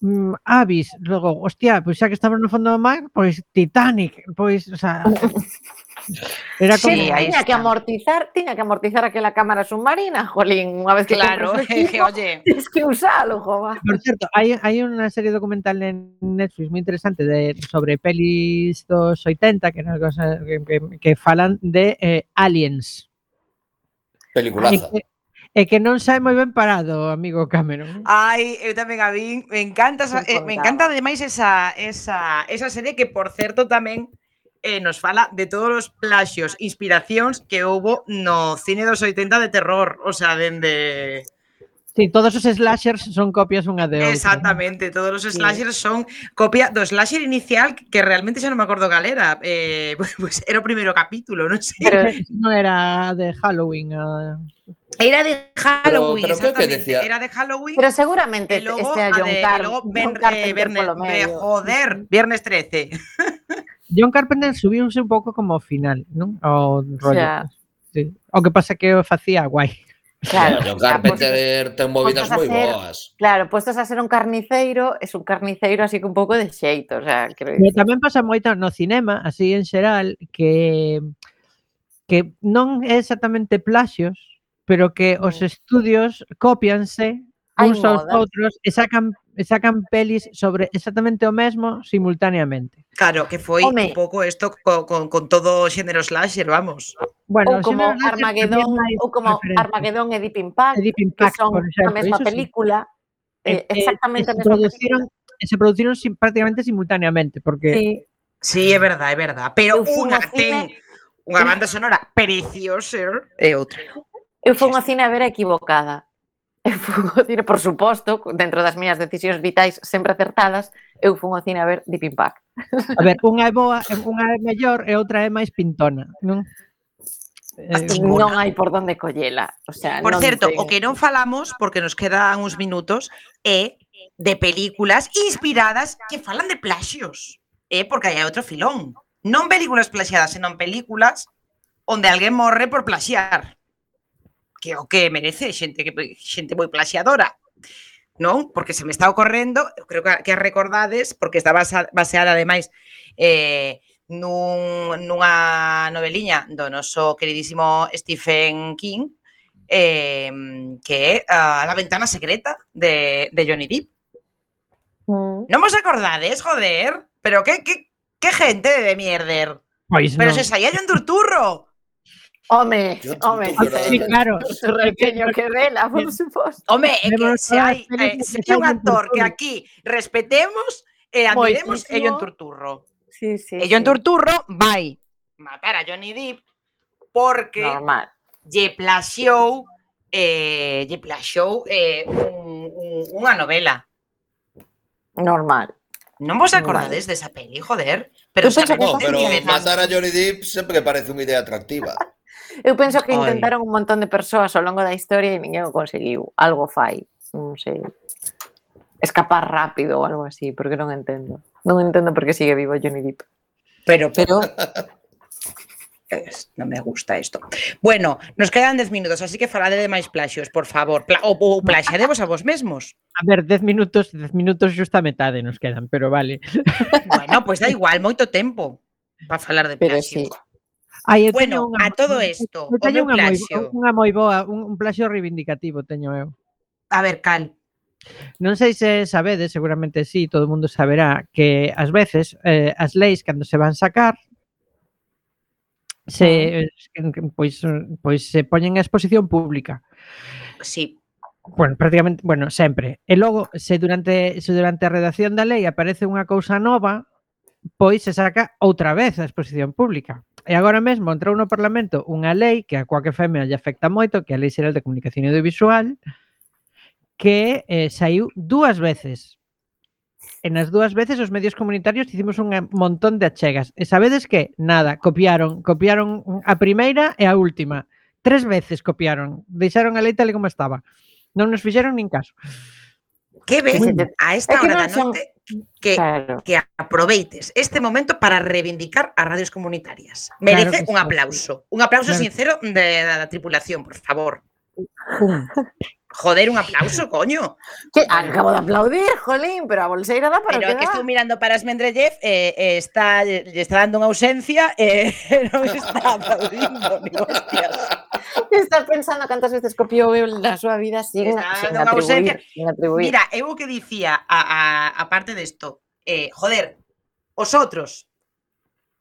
Speaker 7: mmm, Avis, luego, hostia, pues ya que estamos en el fondo del mar, pues Titanic, pues, o sea... *laughs* Era como,
Speaker 1: sí,
Speaker 3: tenía que amortizar, tenía que amortizar a que la cámara submarina, Jolín, una vez que
Speaker 1: claro, oye, *laughs*
Speaker 3: es que *laughs* usalo, joven.
Speaker 7: Por cierto, hay, hay, una serie documental en Netflix muy interesante de, sobre pelis 280 que, que, que, que falan de eh, aliens.
Speaker 4: Peliculaza.
Speaker 7: É que non sae moi ben parado, amigo Cameron.
Speaker 1: Ai, eu tamén a vin, me encanta, esa, eh, me encanta ademais esa, esa, esa serie que, por certo, tamén eh, nos fala de todos os plaxios, inspiracións que houbo no cine dos 80 de terror, o sea, dende...
Speaker 7: Sí, todos os slashers son copias unha de outra.
Speaker 1: Exactamente, todos os slashers sí. son copia do slasher inicial que realmente xa non me acordo cal era. Eh, *laughs* pues, era o primeiro capítulo, non sei.
Speaker 3: Pero
Speaker 7: non era de Halloween. Uh...
Speaker 1: Era de Halloween.
Speaker 4: Pero,
Speaker 1: pero
Speaker 4: decía.
Speaker 1: Era de Halloween.
Speaker 3: Pero seguramente
Speaker 1: y logo,
Speaker 3: este a John
Speaker 1: de,
Speaker 3: Car
Speaker 1: luego ben,
Speaker 3: John
Speaker 1: eh,
Speaker 3: Carpenter,
Speaker 1: eh, Viernes,
Speaker 3: medio.
Speaker 1: Joder, viernes 13. *laughs*
Speaker 7: John Carpenter subiuse un pouco como final, non? O rollo.
Speaker 3: O, sea,
Speaker 7: sí. o que pasa que o facía guai.
Speaker 3: Claro,
Speaker 4: claro,
Speaker 3: o sea,
Speaker 4: Carpenter ten movidas moi boas.
Speaker 3: Claro, puestos a ser un carniceiro, es un carniceiro así que un pouco de xeito, o sea,
Speaker 7: creo.
Speaker 3: Pero
Speaker 7: tamén pasa moito no cinema, así en xeral, que que non é exactamente plaxios, pero que os estudios copianse uns aos outros e sacan e sacan pelis sobre exactamente o mesmo simultaneamente.
Speaker 1: Claro, que foi
Speaker 3: Home.
Speaker 1: un pouco isto co, con, con todo o xénero slasher, vamos.
Speaker 7: Bueno,
Speaker 3: ou como Armagedón, ou como
Speaker 7: referente.
Speaker 3: Armagedón e Deep Impact,
Speaker 7: Deep Impact
Speaker 3: que
Speaker 7: son
Speaker 3: a mesma película, eh, exactamente eh,
Speaker 7: se produciron,
Speaker 3: película.
Speaker 7: se produciron sim, prácticamente simultaneamente, porque...
Speaker 3: Sí,
Speaker 1: sí é verdade, é verdade. Pero unha ten... Unha banda sonora preciosa e outra.
Speaker 3: Eu fui ao cine a ver a equivocada. Eu fui ao cine, por suposto, dentro das miñas decisións vitais sempre acertadas, eu fui ao cine a ver Deep Impact.
Speaker 7: A ver, unha é boa, unha é mellor e outra é máis pintona, non? Eh,
Speaker 3: non hai por onde collela. O sea,
Speaker 1: por
Speaker 3: non
Speaker 1: certo,
Speaker 3: ten...
Speaker 1: o que non falamos, porque nos quedan uns minutos, é de películas inspiradas que falan de plaxios. É eh? porque hai outro filón. Non películas plaxiadas, senón películas onde alguén morre por plaxiar que o que merece xente que xente moi plaxiadora non? Porque se me está ocorrendo, eu creo que, que recordades, porque está basa, baseada, ademais, eh, nun, nunha noveliña do noso queridísimo Stephen King, eh, que é a, La ventana secreta de, de Johnny Depp.
Speaker 3: Mm.
Speaker 1: Non vos acordades, joder? Pero que, que, que gente de mierder.
Speaker 7: Pois
Speaker 1: Pero
Speaker 7: non.
Speaker 1: se saía John Turturro.
Speaker 3: Home, home,
Speaker 7: sí, claro.
Speaker 3: pequeño que vela, por suposto.
Speaker 1: Home, é que
Speaker 7: eh,
Speaker 1: se hai, eh, se hai un actor que aquí respetemos e eh,
Speaker 3: admiremos,
Speaker 1: ello en Turturro.
Speaker 3: Sí, sí,
Speaker 1: Ello en
Speaker 3: sí.
Speaker 1: Turturro vai matar a Johnny Depp porque
Speaker 3: Normal.
Speaker 1: lle plaxiou eh, lle plaxiou eh, un, un, unha novela.
Speaker 3: Normal.
Speaker 1: Non vos acordades desa de peli, joder? Pero,
Speaker 3: pues
Speaker 4: no, pero matar a Johnny Depp sempre parece unha idea atractiva.
Speaker 3: Eu penso que intentaron un montón de persoas ao longo da historia e ninguén o conseguiu. Algo fai, non sei. Escapar rápido ou algo así, porque non entendo. Non entendo por que sigue vivo Johnny Depp.
Speaker 1: Pero,
Speaker 3: pero...
Speaker 1: Es, non me gusta isto. Bueno, nos quedan 10 minutos, así que falade de máis plaxios, por favor. Pla ou, ou plaxadevos a vos mesmos.
Speaker 7: A ver, 10 minutos, 10 minutos xusta metade nos quedan, pero vale.
Speaker 1: Bueno, pois pues da igual, moito tempo para falar de
Speaker 3: pero. Sí.
Speaker 7: Ah, Ai,
Speaker 1: bueno,
Speaker 7: unha,
Speaker 1: a todo isto, o
Speaker 7: teño unha
Speaker 1: plaxio.
Speaker 7: moi, unha moi boa, un, un plaxio ah, reivindicativo teño eu.
Speaker 1: A ver, cal?
Speaker 7: Non sei se sabedes, seguramente sí, todo o mundo saberá que ás veces eh, as leis cando se van sacar se eh, pois eh, pois se poñen a exposición pública.
Speaker 1: Sí.
Speaker 7: Bueno, prácticamente, bueno, sempre. E logo se durante se durante a redacción da lei aparece unha cousa nova, pois se saca outra vez a exposición pública. E agora mesmo entrou no Parlamento unha lei que a Coac FM lle afecta moito, que é a Lei Xeral de Comunicación Audiovisual, que eh, saiu dúas veces. En as dúas veces os medios comunitarios hicimos un eh, montón de achegas. E sabedes que? Nada, copiaron. Copiaron a primeira e a última. Tres veces copiaron. Deixaron a lei tal e como estaba. Non nos fixeron nin caso.
Speaker 1: Que ves? A esta
Speaker 3: é
Speaker 1: hora da noite... Son que,
Speaker 3: claro.
Speaker 1: que aproveites este momento para reivindicar as radios comunitarias. Merece
Speaker 7: claro
Speaker 1: un aplauso. Sí. Un aplauso
Speaker 7: claro.
Speaker 1: sincero de, da tripulación, por favor. Joder, un aplauso, coño.
Speaker 3: Que acabo de aplaudir, jolín, pero a bolseira dá para
Speaker 1: Pero é que estou mirando para Esmendrellev, eh, eh, está, lle está dando unha ausencia, eh, *laughs* non está aplaudindo, ni hostias.
Speaker 3: Está pensando cantas veces copiou na súa vida sin, sin, atribuir, sin atribuir.
Speaker 1: Mira, eu o que dicía, a, a, a parte desto, eh, joder, os outros,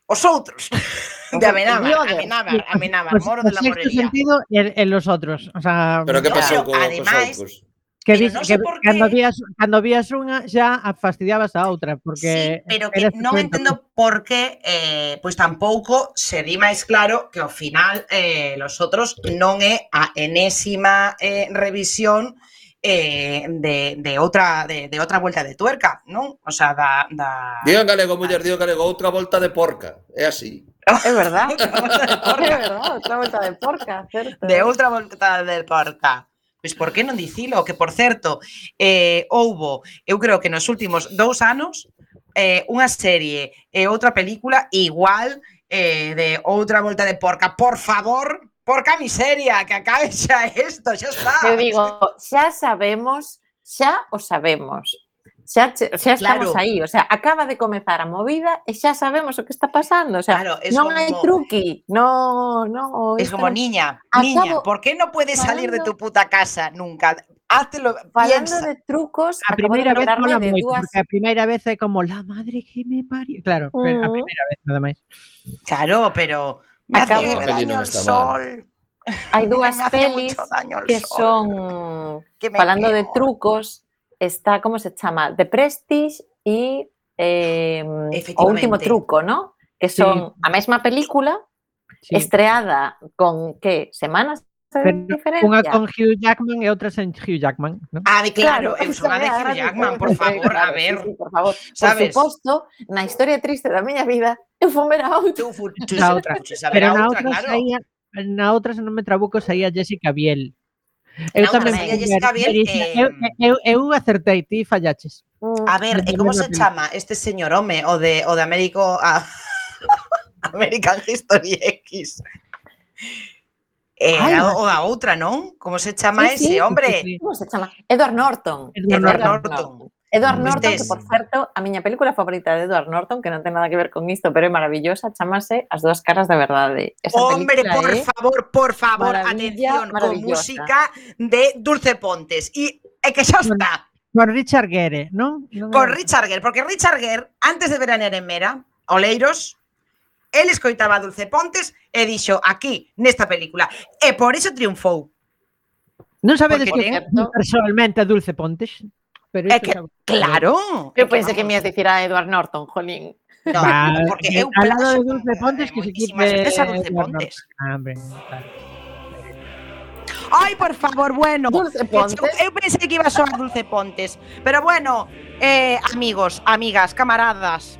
Speaker 1: os outros. *laughs* De Amenábar, Amenábar, Amenábar,
Speaker 7: pues,
Speaker 1: Moro
Speaker 7: pues,
Speaker 1: de la Morelia.
Speaker 7: sentido, en, en los otros. O sea,
Speaker 4: pero que pasou co,
Speaker 1: ademais,
Speaker 4: outros?
Speaker 7: Que,
Speaker 1: no
Speaker 7: que cando, vías, cando vías unha xa fastidiabas a outra porque
Speaker 1: sí, pero que non
Speaker 7: cuento.
Speaker 1: entendo por que eh, pois tampouco se di máis claro que ao final eh, los outros non é a enésima eh, revisión eh, eh, de, de, outra, de, de outra vuelta de tuerca, non? O sea, da... da
Speaker 4: digo en galego, muller, digo en galego, outra volta de porca, é así.
Speaker 3: É verdad, *laughs* é verdad, outra volta de porca, certo.
Speaker 1: De outra volta de porca. Pois por que non dicilo? Que, por certo, eh, houbo, eu creo que nos últimos dous anos, eh, unha serie eh, e outra película igual eh, de outra volta de porca. Por favor, Porca miseria, que acabe xa isto, xa está.
Speaker 3: Eu digo, xa sabemos, xa o sabemos. Che- xa estamos
Speaker 1: Claro.
Speaker 3: aí, o sea, acaba de comezar a movida e xa sabemos o que está pasando, o sea,
Speaker 1: Claro, es
Speaker 3: hai
Speaker 1: como-
Speaker 3: truqui, no, no,
Speaker 1: Es como
Speaker 3: non-
Speaker 1: niña,
Speaker 3: Acabo-
Speaker 1: niña, ¿por qué no puedes salir de tu puta casa nunca?
Speaker 3: Falando
Speaker 1: piensa.
Speaker 3: de trucos,
Speaker 7: A
Speaker 3: acabo de
Speaker 7: vez
Speaker 3: de
Speaker 7: porque a primeira vez é como la madre que me parió. Claro, pero a
Speaker 3: Mm.
Speaker 7: primeira vez nada máis.
Speaker 1: Claro, pero Me
Speaker 3: Acabo
Speaker 4: de ver no
Speaker 1: sol.
Speaker 3: Hai dúas pelis que son
Speaker 1: que
Speaker 3: falando
Speaker 1: quemo.
Speaker 3: de trucos, está como se chama, The Prestige e eh, o último truco, ¿no? Que son sí. a mesma película
Speaker 7: sí.
Speaker 3: estreada con que semanas
Speaker 7: Unha con Hugh Jackman e outra sen Hugh Jackman, ¿no?
Speaker 1: Ah, de claro,
Speaker 3: claro
Speaker 1: eu son a de Hugh Jackman, por favor, a ver.
Speaker 3: Sí, sí, por favor.
Speaker 1: Sabes?
Speaker 3: Por suposto, na historia triste da miña vida *laughs* Eu fome na outra.
Speaker 1: Tú, fu, tú
Speaker 7: na outra. Pero na
Speaker 1: outra,
Speaker 7: outra
Speaker 1: claro.
Speaker 7: saía, na outra, se non me trabuco, saía Jessica Biel. Eu tamén
Speaker 1: saía Jessica Biel que...
Speaker 7: Eu, eu, eu acertei, ti fallaches.
Speaker 3: Mm.
Speaker 1: A ver, e eh,
Speaker 7: como
Speaker 1: se chama este señor home o de o de Américo a *laughs* American History X? Eh,
Speaker 3: Ay,
Speaker 1: a, o a outra, non? Como se chama
Speaker 3: sí,
Speaker 1: ese, sí, hombre?
Speaker 7: Sí, sí.
Speaker 3: Como se chama? Edward Norton.
Speaker 7: Edward,
Speaker 3: Edward
Speaker 7: Norton.
Speaker 3: Norton.
Speaker 1: Edward Norton,
Speaker 3: que por certo, a miña película favorita de Edward Norton, que non ten nada que ver con isto, pero é maravillosa, chamase As dúas caras da verdade. Esa
Speaker 1: Hombre, por
Speaker 3: é...
Speaker 1: favor, por favor, atención, con música de Dulce Pontes. E é que xa está.
Speaker 7: Con Richard Gere, non?
Speaker 1: Con Richard Gere, porque Richard Gere, antes de veranear en Mera, Oleiros, el escoitaba a Dulce Pontes e dixo aquí, nesta película. E por iso triunfou.
Speaker 7: Non sabedes que
Speaker 3: ten...
Speaker 7: personalmente a Dulce Pontes? Pero
Speaker 1: é que,
Speaker 7: é
Speaker 1: claro,
Speaker 3: eu pensei que,
Speaker 1: que
Speaker 3: me ibas dicir a Edward Norton, jolín.
Speaker 1: No,
Speaker 7: Va,
Speaker 1: porque
Speaker 7: eh,
Speaker 1: eu
Speaker 7: al lado de Dulce Pontes que se quite
Speaker 1: esa Dulce Pontes.
Speaker 7: Ah,
Speaker 1: Ai, por favor, bueno.
Speaker 3: Dulce Pontes.
Speaker 1: Eh, eu pensei que iba a soar Dulce Pontes, pero bueno, eh, amigos, amigas, camaradas,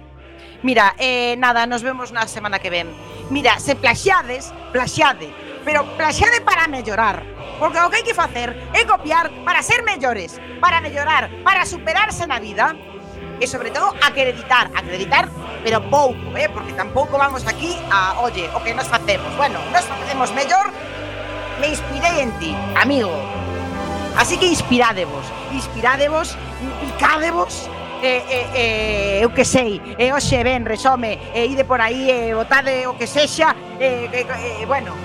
Speaker 1: Mira, eh, nada, nos vemos na semana que ven. Mira, se plaxiades, plaxade, pero plaxade para mellorar. Porque o que hai que facer é copiar para ser mellores, para mellorar, para superarse na vida e sobre todo acreditar, acreditar, pero pouco, eh, porque tampouco vamos aquí a, oye, o que nos facemos. Bueno, nos facemos mellor, me inspirei en ti, amigo. Así que inspirádevos, inspirádevos, implicádevos, eh, eh, eh, eu que sei, e eh, hoxe ben, resome, e eh, ide por aí, e eh, botade o que sexa, eh, eh, eh, bueno,